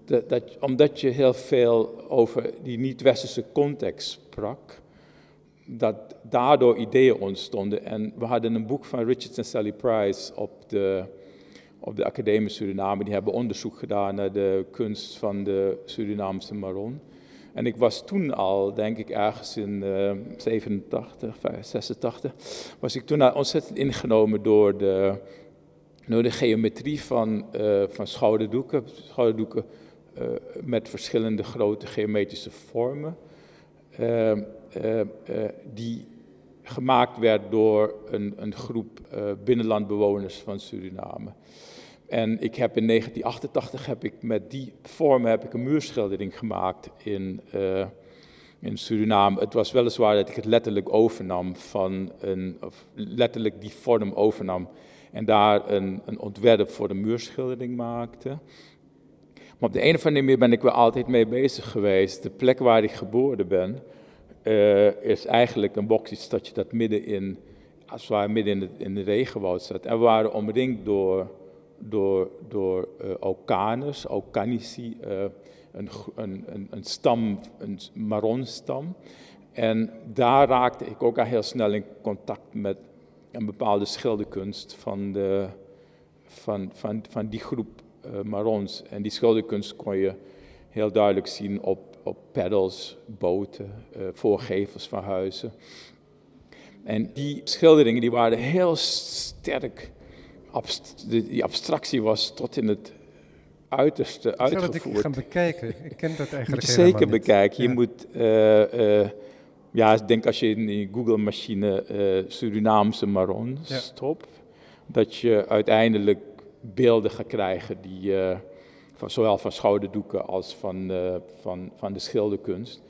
dat, dat, omdat je heel veel over die niet-westerse context sprak, dat daardoor ideeën ontstonden. En we hadden een boek van Richard en Sally Price op de, op de Academie Suriname. Die hebben onderzoek gedaan naar de kunst van de Surinaamse Maron. En ik was toen al, denk ik ergens in uh, 87, 86, was ik toen al ontzettend ingenomen door de, door de geometrie van, uh, van schouderdoeken. Schouderdoeken uh, met verschillende grote geometrische vormen. Uh, die gemaakt werd door een, een groep binnenlandbewoners van Suriname. En ik heb in 1988 heb ik met die vormen heb ik een muurschildering gemaakt in, uh, in Suriname. Het was weliswaar dat ik het letterlijk overnam van een, of letterlijk die vorm overnam en daar een, een ontwerp voor een muurschildering maakte. Maar op de een of andere manier ben ik wel altijd mee bezig geweest. De plek waar ik geboren ben, uh, is eigenlijk een boxstadje dat midden in, als het midden in de, regenwoud staat. En we waren omringd door door, door uh, uh, een, een, een, stam, een maronstam. En daar raakte ik ook al heel snel in contact met een bepaalde schilderkunst van, de, van, van, van die groep uh, marons. En die schilderkunst kon je heel duidelijk zien op, op peddels, boten, voorgevels van huizen. En die schilderingen die waren heel sterk abst die abstractie was tot in het uiterste uitgevoerd. Ik gaan bekijken. Ik ken dat (laughs) eigenlijk moet je zeker bekijken. Je moet, uh, uh, ja, ik denk als je in die Google-machine uh, Surinaamse marron ja. stopt, dat je uiteindelijk beelden gaat krijgen die, van, zowel van schouderdoeken als van, van, van de schilderkunst.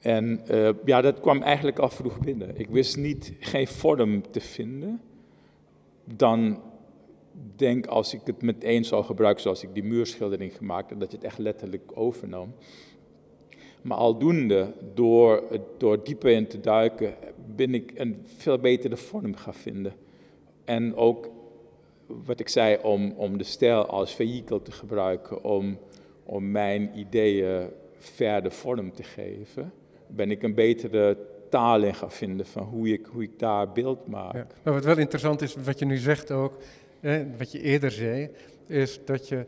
En ja, dat kwam eigenlijk al vroeg binnen. Ik wist niet, geen vorm te vinden. Dan denk als ik het meteen zou gebruiken zoals ik die muurschildering gemaakt heb, dat je het echt letterlijk overnam. Maar aldoende, door, door dieper in te duiken, ben ik een veel betere vorm gaan vinden. En ook, wat ik zei, om, om de stijl als vehikel te gebruiken, om, om mijn ideeën verder vorm te geven, ben ik een betere taal in gaan vinden van hoe ik, hoe ik daar beeld maak. Nou, wat wel interessant is, wat je nu zegt ook, wat je eerder zei, is dat je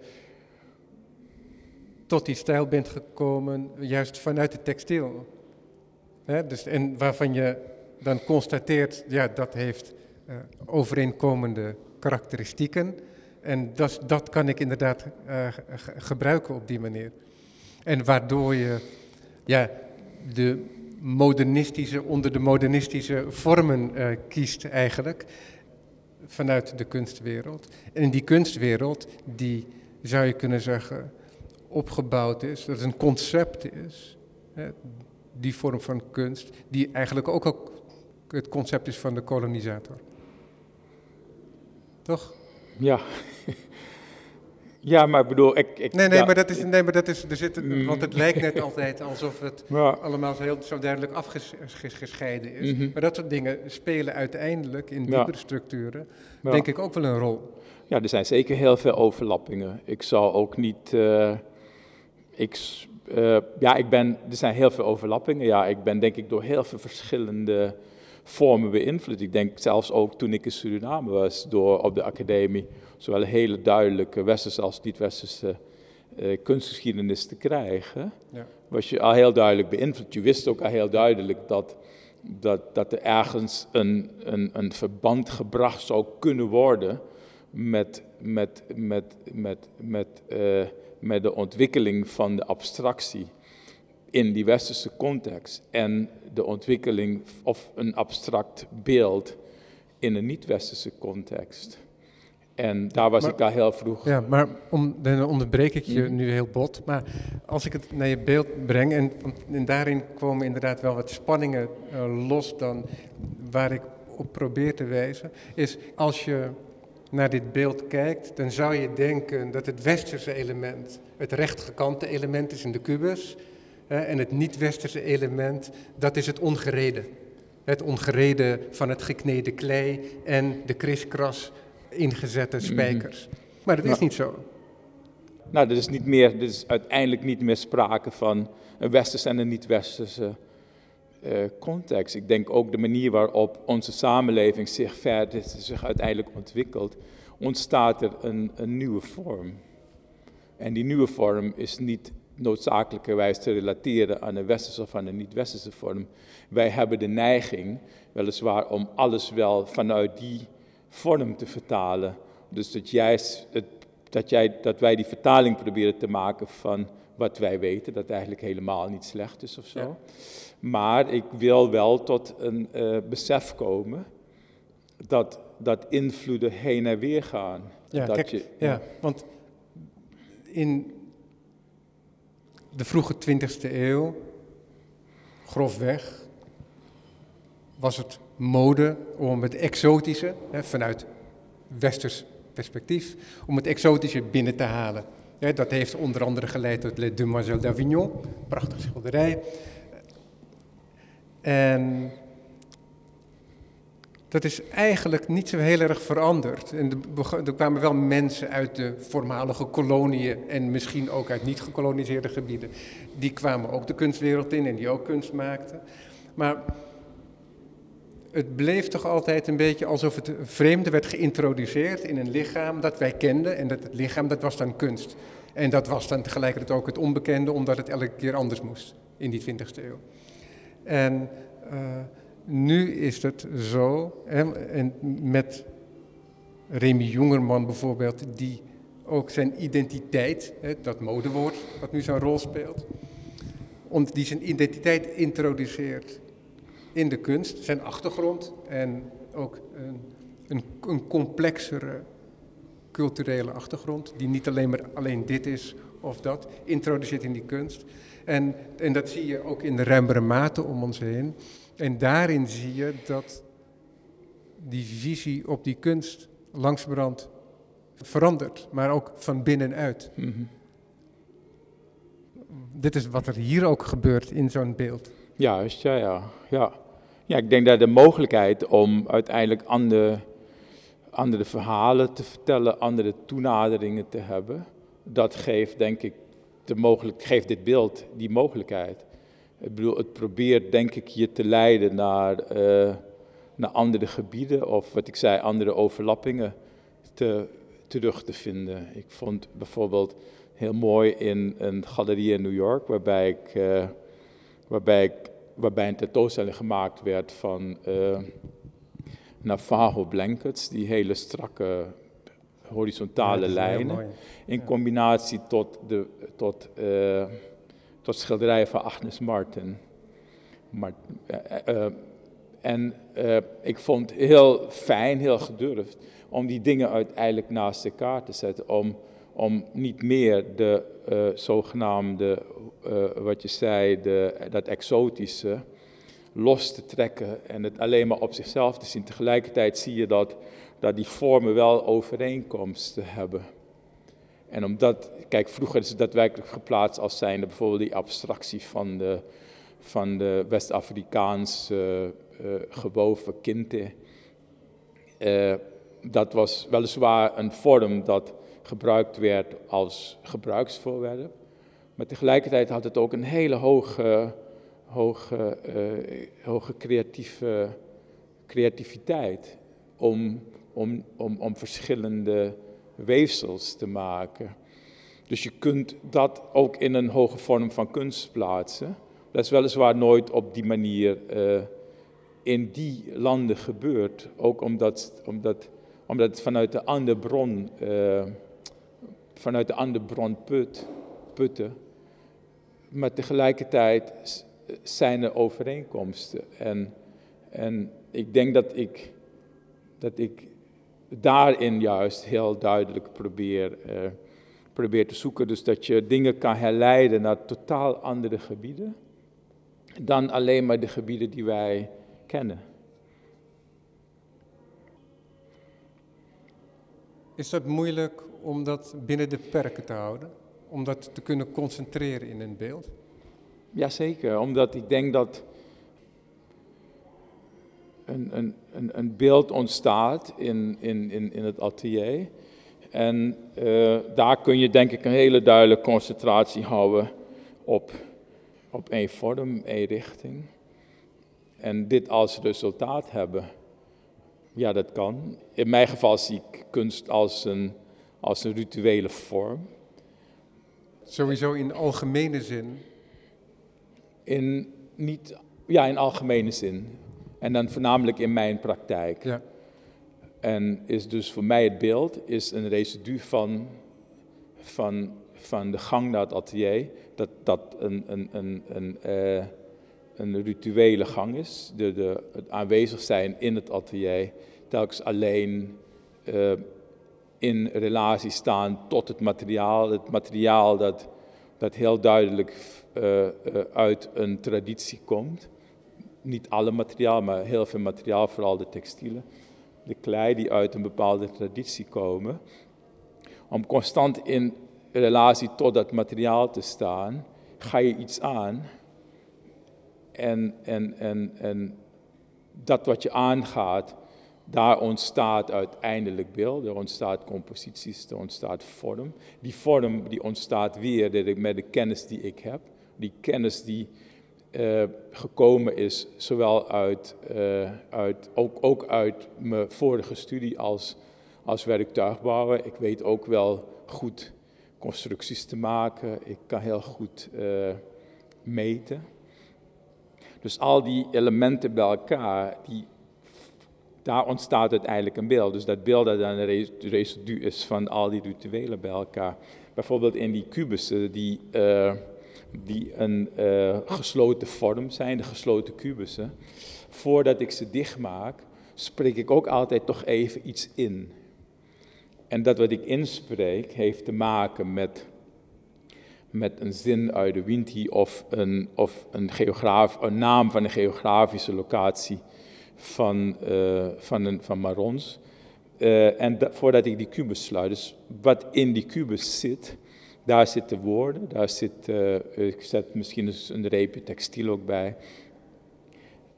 tot die stijl bent gekomen juist vanuit het textiel. dus, en waarvan je dan constateert, ja, dat heeft uh, overeenkomende karakteristieken. En dat, dat kan ik inderdaad uh, gebruiken op die manier. En waardoor je ja, de modernistische, onder de modernistische vormen uh, kiest eigenlijk vanuit de kunstwereld. En in die kunstwereld, die zou je kunnen zeggen opgebouwd is, dat het een concept is, hè, die vorm van kunst, die eigenlijk ook, ook het concept is van de kolonisator. Toch? Ja. (laughs) Ja, maar ik bedoel, ik... ik nee, nee, ja, maar dat is, nee, maar dat is, er zit, mm. want het lijkt net altijd alsof het (laughs) ja. allemaal zo, heel, zo duidelijk afgescheiden is. Mm -hmm. Maar dat soort dingen spelen uiteindelijk in diepere ja. structuren, denk ik, ook wel een rol. Ja, er zijn zeker heel veel overlappingen. Ik zal ook niet... Uh, ik, uh, ja, ik ben, er zijn heel veel overlappingen. Ja, ik ben denk ik door heel veel verschillende vormen beïnvloed. Ik denk zelfs ook toen ik in Suriname was, door op de academie zowel een hele duidelijke westerse als niet-westerse uh, kunstgeschiedenis te krijgen, ja. was je al heel duidelijk beïnvloed. Je wist ook al heel duidelijk dat, dat, dat er ergens een, een, een verband gebracht zou kunnen worden met, met, met, met, met, uh, met de ontwikkeling van de abstractie in die westerse context en de ontwikkeling of een abstract beeld in een niet-westerse context. En daar was Maar- ik al heel vroeg. Ja, maar om, dan onderbreek ik je nu heel bot. Maar als ik het naar je beeld breng, en, en daarin komen inderdaad wel wat spanningen eh, los dan waar ik op probeer te wijzen, is als je naar dit beeld kijkt, dan zou je denken dat het westerse element het rechtgekante element is in de kubus. En het niet-westerse element, dat is het ongereden. Het ongereden van het gekneden klei en de kriskras ingezette spijkers. Maar dat is Ja. niet zo. Nou, er is, niet meer, er is uiteindelijk niet meer sprake van een westerse en een niet-westerse eh, context. Ik denk ook de manier waarop onze samenleving zich verder zich uiteindelijk ontwikkelt, ontstaat er een, een nieuwe vorm. En die nieuwe vorm is niet noodzakelijkerwijs te relateren aan een westerse of aan een niet-westerse vorm. Wij hebben de neiging, weliswaar, om alles wel vanuit die vorm te vertalen. Dus dat, juist het, dat, jij, dat wij die vertaling proberen te maken van wat wij weten, dat eigenlijk helemaal niet slecht is of zo. Ja. Maar ik wil wel tot een eh, besef komen dat, dat invloeden heen en weer gaan. Ja, dat kijk, je, ja, want in de vroege 20e eeuw, grofweg, was het mode om het exotische, hè, vanuit westers perspectief, om het exotische binnen te halen. Dat heeft onder andere geleid tot Les Demoiselles d'Avignon, prachtig schilderij. En dat is eigenlijk niet zo heel erg veranderd. En er kwamen wel mensen uit de voormalige koloniën en misschien ook uit niet gekoloniseerde gebieden. Die kwamen ook de kunstwereld in en die ook kunst maakten. Maar het bleef toch altijd een beetje alsof het vreemde werd geïntroduceerd in een lichaam dat wij kenden. En dat het lichaam, dat was dan kunst. En dat was dan tegelijkertijd ook het onbekende, omdat het elke keer anders moest in die 20e eeuw. En eh, nu is het zo, hè, en met Remy Jongerman bijvoorbeeld, die ook zijn identiteit, hè, dat modewoord wat nu zo'n rol speelt, die zijn identiteit introduceert in de kunst, zijn achtergrond en ook een, een, een complexere culturele achtergrond, die niet alleen maar alleen dit is of dat, introduceert in die kunst. En, en dat zie je ook in de ruimere mate om ons heen. En daarin zie je dat die visie op die kunst langsbrand verandert, maar ook van binnenuit. Mhm. Dit is wat er hier ook gebeurt in zo'n beeld. Juist, ja, ja, ja. Ja, ik denk dat de mogelijkheid om uiteindelijk andere, andere verhalen te vertellen, andere toenaderingen te hebben, dat geeft, denk ik, de mogelijk, geeft dit beeld die mogelijkheid. Ik bedoel, het probeert, denk ik, je te leiden naar, eh, naar andere gebieden of, wat ik zei, andere overlappingen te, terug te vinden. Ik vond bijvoorbeeld heel mooi in een galerie in New York, waarbij ik, eh, waarbij ik waarbij een tentoonstelling gemaakt werd van eh Navajo blankets, die hele strakke horizontale Ja, lijnen, in combinatie tot, de, tot, tot schilderijen van Agnes Martin. Maar, eh, eh, en eh, ik vond het heel fijn, heel gedurfd, om die dingen uiteindelijk naast elkaar te zetten, om, om niet meer de zogenaamde, wat je zei, dat exotische, los te trekken en het alleen maar op zichzelf te zien. Tegelijkertijd zie je dat, dat die vormen wel overeenkomsten hebben. En omdat, kijk, vroeger is het daadwerkelijk geplaatst als zijnde bijvoorbeeld die abstractie van de, van de West-Afrikaanse eh, geboven kinte. Eh, dat was weliswaar een vorm dat gebruikt werd als gebruiksvoorwerp. Maar tegelijkertijd had het ook een hele hoge, hoge, eh, hoge creatieve, creativiteit om, om, om, om verschillende weefsels te maken. Dus je kunt dat ook in een hoge vorm van kunst plaatsen. Dat is weliswaar nooit op die manier eh, in die landen gebeurt. Ook omdat, omdat, omdat het vanuit de andere bron, eh, vanuit de andere bron put, putten. Maar tegelijkertijd zijn er overeenkomsten. En, en ik denk dat ik dat ik daarin juist heel duidelijk probeer, uh, probeer te zoeken. Dus dat je dingen kan herleiden naar totaal andere gebieden dan alleen maar de gebieden die wij kennen. Is dat moeilijk om dat binnen de perken te houden? Om dat te kunnen concentreren in een beeld? Jazeker, omdat ik denk dat een, een, een, beeld ontstaat in, in, in, in het atelier. En uh, daar kun je denk ik een hele duidelijke concentratie houden op, op één vorm, één richting. En dit als resultaat hebben. Ja, dat kan. In mijn geval zie ik kunst als een, als een rituele vorm. Sowieso in algemene zin? In, niet, ja, in algemene zin. En dan voornamelijk in mijn praktijk. Ja. En is dus voor mij het beeld is een residu van, van, van de gang naar het atelier. Dat dat een, een, een, een, uh, een rituele gang is. De, de, het aanwezig zijn in het atelier. Telkens alleen uh, in relatie staan tot het materiaal. Het materiaal dat, dat heel duidelijk uh, uit een traditie komt niet alle materiaal, maar heel veel materiaal, vooral de textielen. De klei die uit een bepaalde traditie komen. Om constant in relatie tot dat materiaal te staan, ga je iets aan. En, en, en, en dat wat je aangaat, daar ontstaat uiteindelijk beeld, er ontstaat composities, er ontstaat vorm. Die vorm die ontstaat weer met de kennis die ik heb. Die kennis die uh, gekomen is, zowel uit, uh, uit, ook, ook uit mijn vorige studie als, als werktuigbouwer. Ik weet ook wel goed constructies te maken. Ik kan heel goed uh, meten. Dus al die elementen bij elkaar, die, daar ontstaat uiteindelijk een beeld. Dus dat beeld dat dan een residu is van al die rituelen bij elkaar. Bijvoorbeeld in die kubussen, die die een uh, gesloten vorm zijn, de gesloten kubussen. Voordat ik ze dichtmaak, spreek ik ook altijd toch even iets in. En dat wat ik inspreek heeft te maken met, met een zin uit de Winti of een, of een, geograaf, een naam van een geografische locatie van, uh, van, een, van Marons. Uh, en dat, voordat ik die kubus sluit, dus wat in die kubus zit, daar zitten woorden, daar zit, ik zet misschien een reepje textiel ook bij.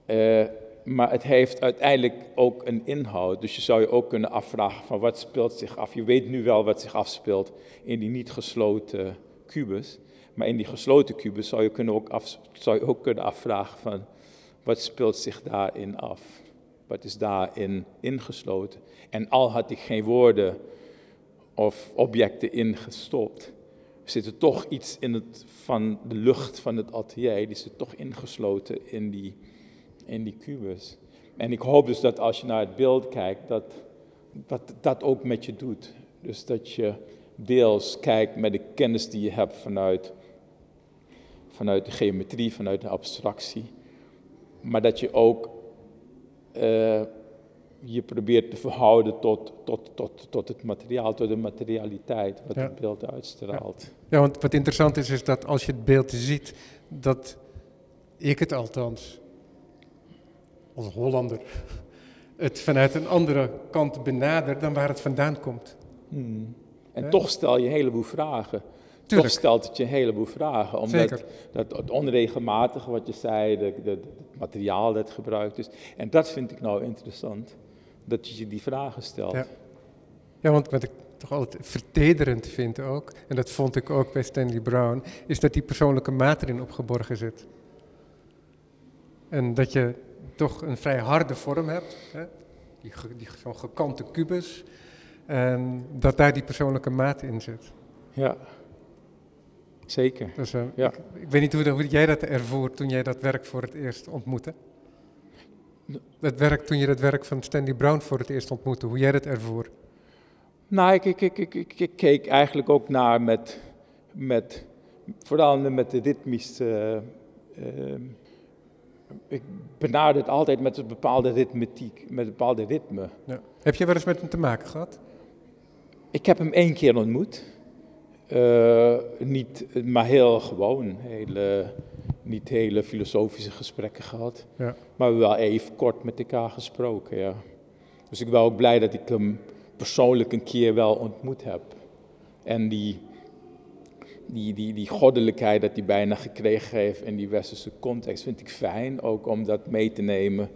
Uh, maar het heeft uiteindelijk ook een inhoud. Dus je zou je ook kunnen afvragen van wat speelt zich af. Je weet nu wel wat zich afspeelt in die niet gesloten kubus. Maar in die gesloten kubus zou je, kunnen ook, af, zou je ook kunnen afvragen van wat speelt zich daarin af. Wat is daarin ingesloten? En al had ik geen woorden of objecten ingestopt, zit er toch iets in het, van de lucht van het atelier, die zit toch ingesloten in die, in die kubus. En ik hoop dus dat als je naar het beeld kijkt, dat dat, dat ook met je doet. Dus dat je deels kijkt met de kennis die je hebt vanuit, vanuit de geometrie, vanuit de abstractie. Maar dat je ook uh, je probeert te verhouden tot, tot, tot, tot het materiaal, tot de materialiteit, wat het beeld uitstraalt. Ja. ja. want wat interessant is, is dat als je het beeld ziet, dat ik het althans, als Hollander, (laughs) het vanuit een andere kant benader dan waar het vandaan komt. Hmm. En toch stel je een heleboel vragen. Tuurlijk. Toch stelt het je een heleboel vragen. Omdat Zeker. dat, het onregelmatige wat je zei, het materiaal dat gebruikt is. En dat vind ik nou interessant dat je je die vragen stelt. Ja. ja, want wat ik toch altijd vertederend vind ook, en dat vond ik ook bij Stanley Brown, is dat die persoonlijke maat erin opgeborgen zit. En dat je toch een vrij harde vorm hebt, hè? Die, die, zo'n gekante kubus, en dat daar die persoonlijke maat in zit. Ja, zeker. Dus, uh, ja. Ik, ik, weet niet hoe, hoe jij dat ervoer toen jij dat werk voor het eerst ontmoette. Het werk, toen je het werk van Stanley Brown voor het eerst ontmoette, hoe jij dat ervoor? Nou, ik, ik, ik, ik, ik keek eigenlijk ook naar met, met vooral met de ritmische, uh, ik benader het altijd met een bepaalde ritmetiek, met een bepaalde ritme. Ja. Heb je wel eens met hem te maken gehad? Ik heb hem één keer ontmoet. Uh, niet, maar heel gewoon. Hele, niet hele filosofische gesprekken gehad. Ja. Maar wel even kort met elkaar gesproken, ja. Dus ik ben ook blij dat ik hem persoonlijk een keer wel ontmoet heb. En die, die, die, die goddelijkheid dat hij bijna gekregen heeft in die westerse context vind ik fijn. Ook om dat mee te nemen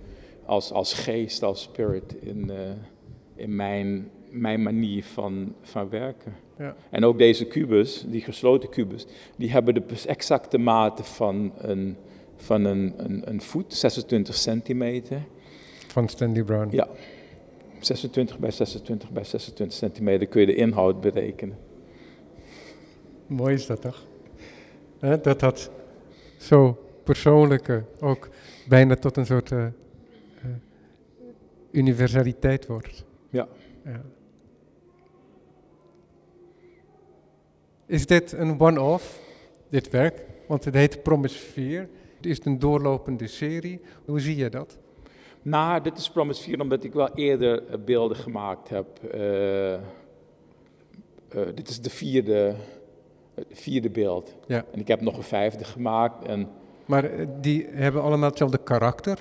als, als geest, als spirit in, uh, in mijn, mijn manier van, van werken. Ja. En ook deze kubus, die gesloten kubus, die hebben de exacte mate van een, van een, een, een voet, 26 centimeter. Van Stanley Brown? Ja. 26 bij 26 bij 26 centimeter kun je de inhoud berekenen. Mooi is dat toch? dat dat zo persoonlijke ook bijna tot een soort uh, uh, universaliteit wordt. Ja. ja. Is dit een one-off, dit werk? Want het heet Promisfeer. Het is een doorlopende serie. Hoe zie je dat? Nou, dit is Promisfeer omdat ik wel eerder eh, beelden gemaakt heb. Uh, uh, dit is de vierde, vierde beeld. Ja. En ik heb nog een vijfde gemaakt. En maar die hebben allemaal hetzelfde karakter?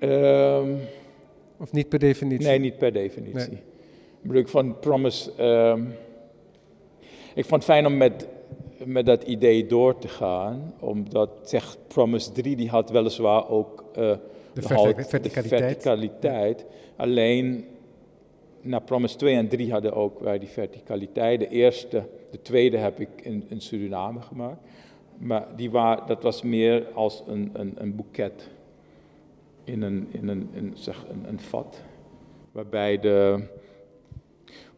Um, of niet per definitie? Nee, niet per definitie. Nee. Ik bedoel, ik van Promise... Um, ik vond het fijn om met, met dat idee door te gaan, omdat zeg, Promise 3 die had weliswaar ook uh, de, verticaliteit. de, verticaliteit. Alleen na Promise 2 en 3 hadden ook wij die verticaliteit. De eerste, de tweede heb ik in, in Suriname gemaakt. Maar die waar, dat was meer als een, een, een boeket in een, in een, in, zeg, een, een vat. Waarbij de,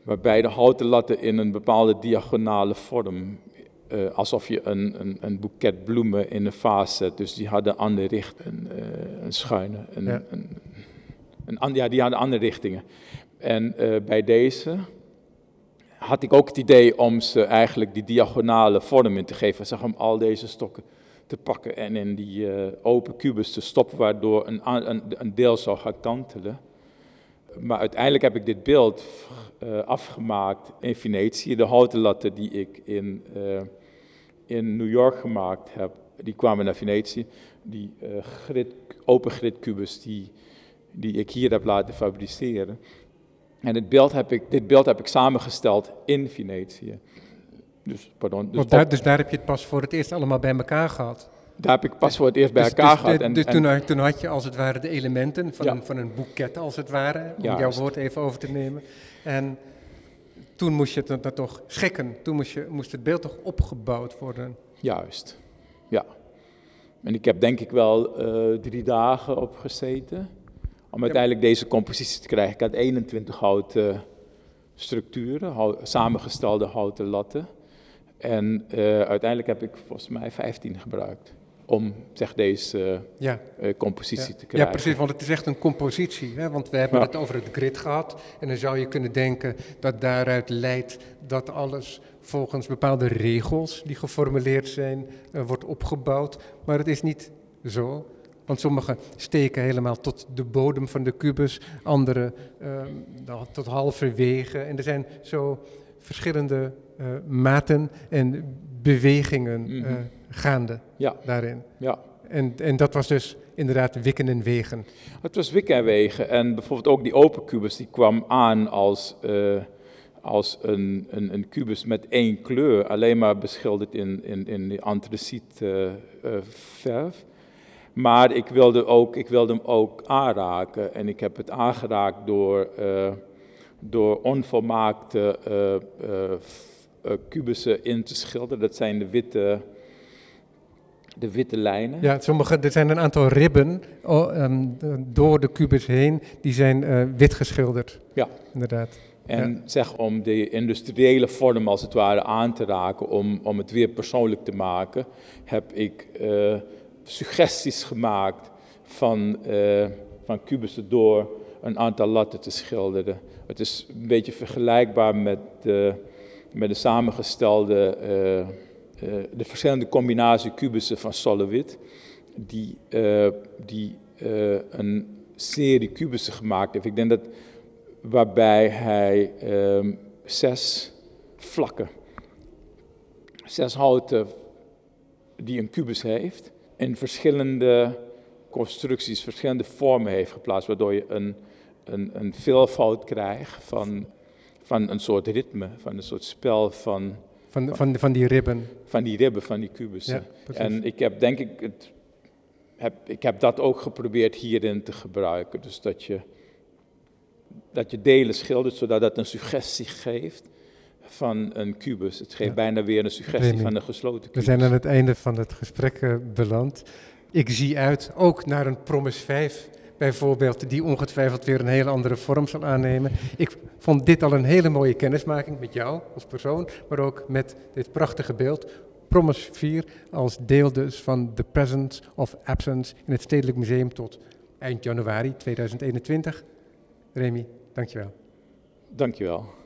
waarbij de houten latten in een bepaalde diagonale vorm, uh, alsof je een, een, een, boeket bloemen in een vaas zet. Dus die hadden andere richtingen, een, uh, een schuine, een, ja. Een, een, ja, die hadden andere richtingen. En uh, bij deze had ik ook het idee om ze eigenlijk die diagonale vorm in te geven. Zeg, om al deze stokken te pakken en in die open kubus te stoppen, waardoor een, een, een deel zou gaan kantelen. Maar uiteindelijk heb ik dit beeld uh, afgemaakt in Venetië. De houten latten die ik in, uh, in New York gemaakt heb, die kwamen naar Venetië. Die uh, grid, open gridkubus die, die ik hier heb laten fabriceren. En dit beeld heb ik, dit beeld heb ik samengesteld in Venetië. Dus, pardon, dus, daar, dus daar heb je het pas voor het eerst allemaal bij elkaar gehad? Daar heb ik pas voor het eerst bij dus- elkaar dus, gehad. En, dus toen, en, toen, had je als het ware de elementen van, een, van een boeket als het ware, om jouw woord even over te nemen. En toen moest je het dan toch schikken, toen moest, je, moest het beeld toch opgebouwd worden. Juist, ja. En ik heb denk ik wel uh, drie dagen op gezeten om uiteindelijk deze compositie te krijgen. Ik had 21 houten structuren, hout, samengestelde houten latten. En uh, uiteindelijk heb ik volgens mij 15 gebruikt om zeg, deze ja. uh, compositie te krijgen. Ja, precies, want het is echt een compositie. Hè? Want we hebben het over het grid gehad. En dan zou je kunnen denken dat daaruit leidt dat alles volgens bepaalde regels die geformuleerd zijn, uh, wordt opgebouwd. Maar het is niet zo. Want sommige steken helemaal tot de bodem van de kubus, andere uh, tot halverwege. En er zijn zo verschillende maten en bewegingen mm -hmm. Gaande ja. daarin. Ja. En, en dat was dus inderdaad wikken en wegen. Het was wikken en wegen. En bijvoorbeeld ook die open kubus, die kwam aan als, uh, als een, een, een, kubus met één kleur, alleen maar beschilderd in, in, in antraciet verf. Maar ik wilde, ook, ik wilde hem ook aanraken en ik heb het aangeraakt door, door onvolmaakte kubussen in te schilderen. Dat zijn de witte, de witte lijnen. Ja, sommige, er zijn een aantal ribben oh, um, door de kubus heen, die zijn uh, wit geschilderd. Ja. Inderdaad. En ja. zeg om de industriële vorm als het ware aan te raken, om, om het weer persoonlijk te maken, heb ik uh, suggesties gemaakt van, uh, van kubussen door een aantal latten te schilderen. Het is een beetje vergelijkbaar met de met de samengestelde, de verschillende combinatie kubussen van Solowit. die, eh, die eh, een serie kubussen gemaakt heeft. Ik denk dat waarbij hij ehm, zes vlakken, zes houten die een kubus heeft, in verschillende constructies, verschillende vormen heeft geplaatst, waardoor je een, een, een veelvoud krijgt van, van een soort ritme, van een soort spel van, Van, van, van die ribben. van die ribben, van die kubussen. Ja, en ik heb denk ik, het, heb, ik heb dat ook geprobeerd hierin te gebruiken. Dus dat je, dat je delen schildert, zodat dat een suggestie geeft van een kubus. Het geeft Ja. bijna weer een suggestie van een gesloten We kubus. zijn aan het einde van het gesprek eh, beland. Ik zie uit ook naar een Promis 5 bijvoorbeeld, die ongetwijfeld weer een hele andere vorm zal aannemen. Ik vond dit al een hele mooie kennismaking met jou als persoon, maar ook met dit prachtige beeld. Promis 4 als deel dus van The Presence of Absence in het Stedelijk Museum tot eind januari 2021. Remy, dankjewel. Dankjewel.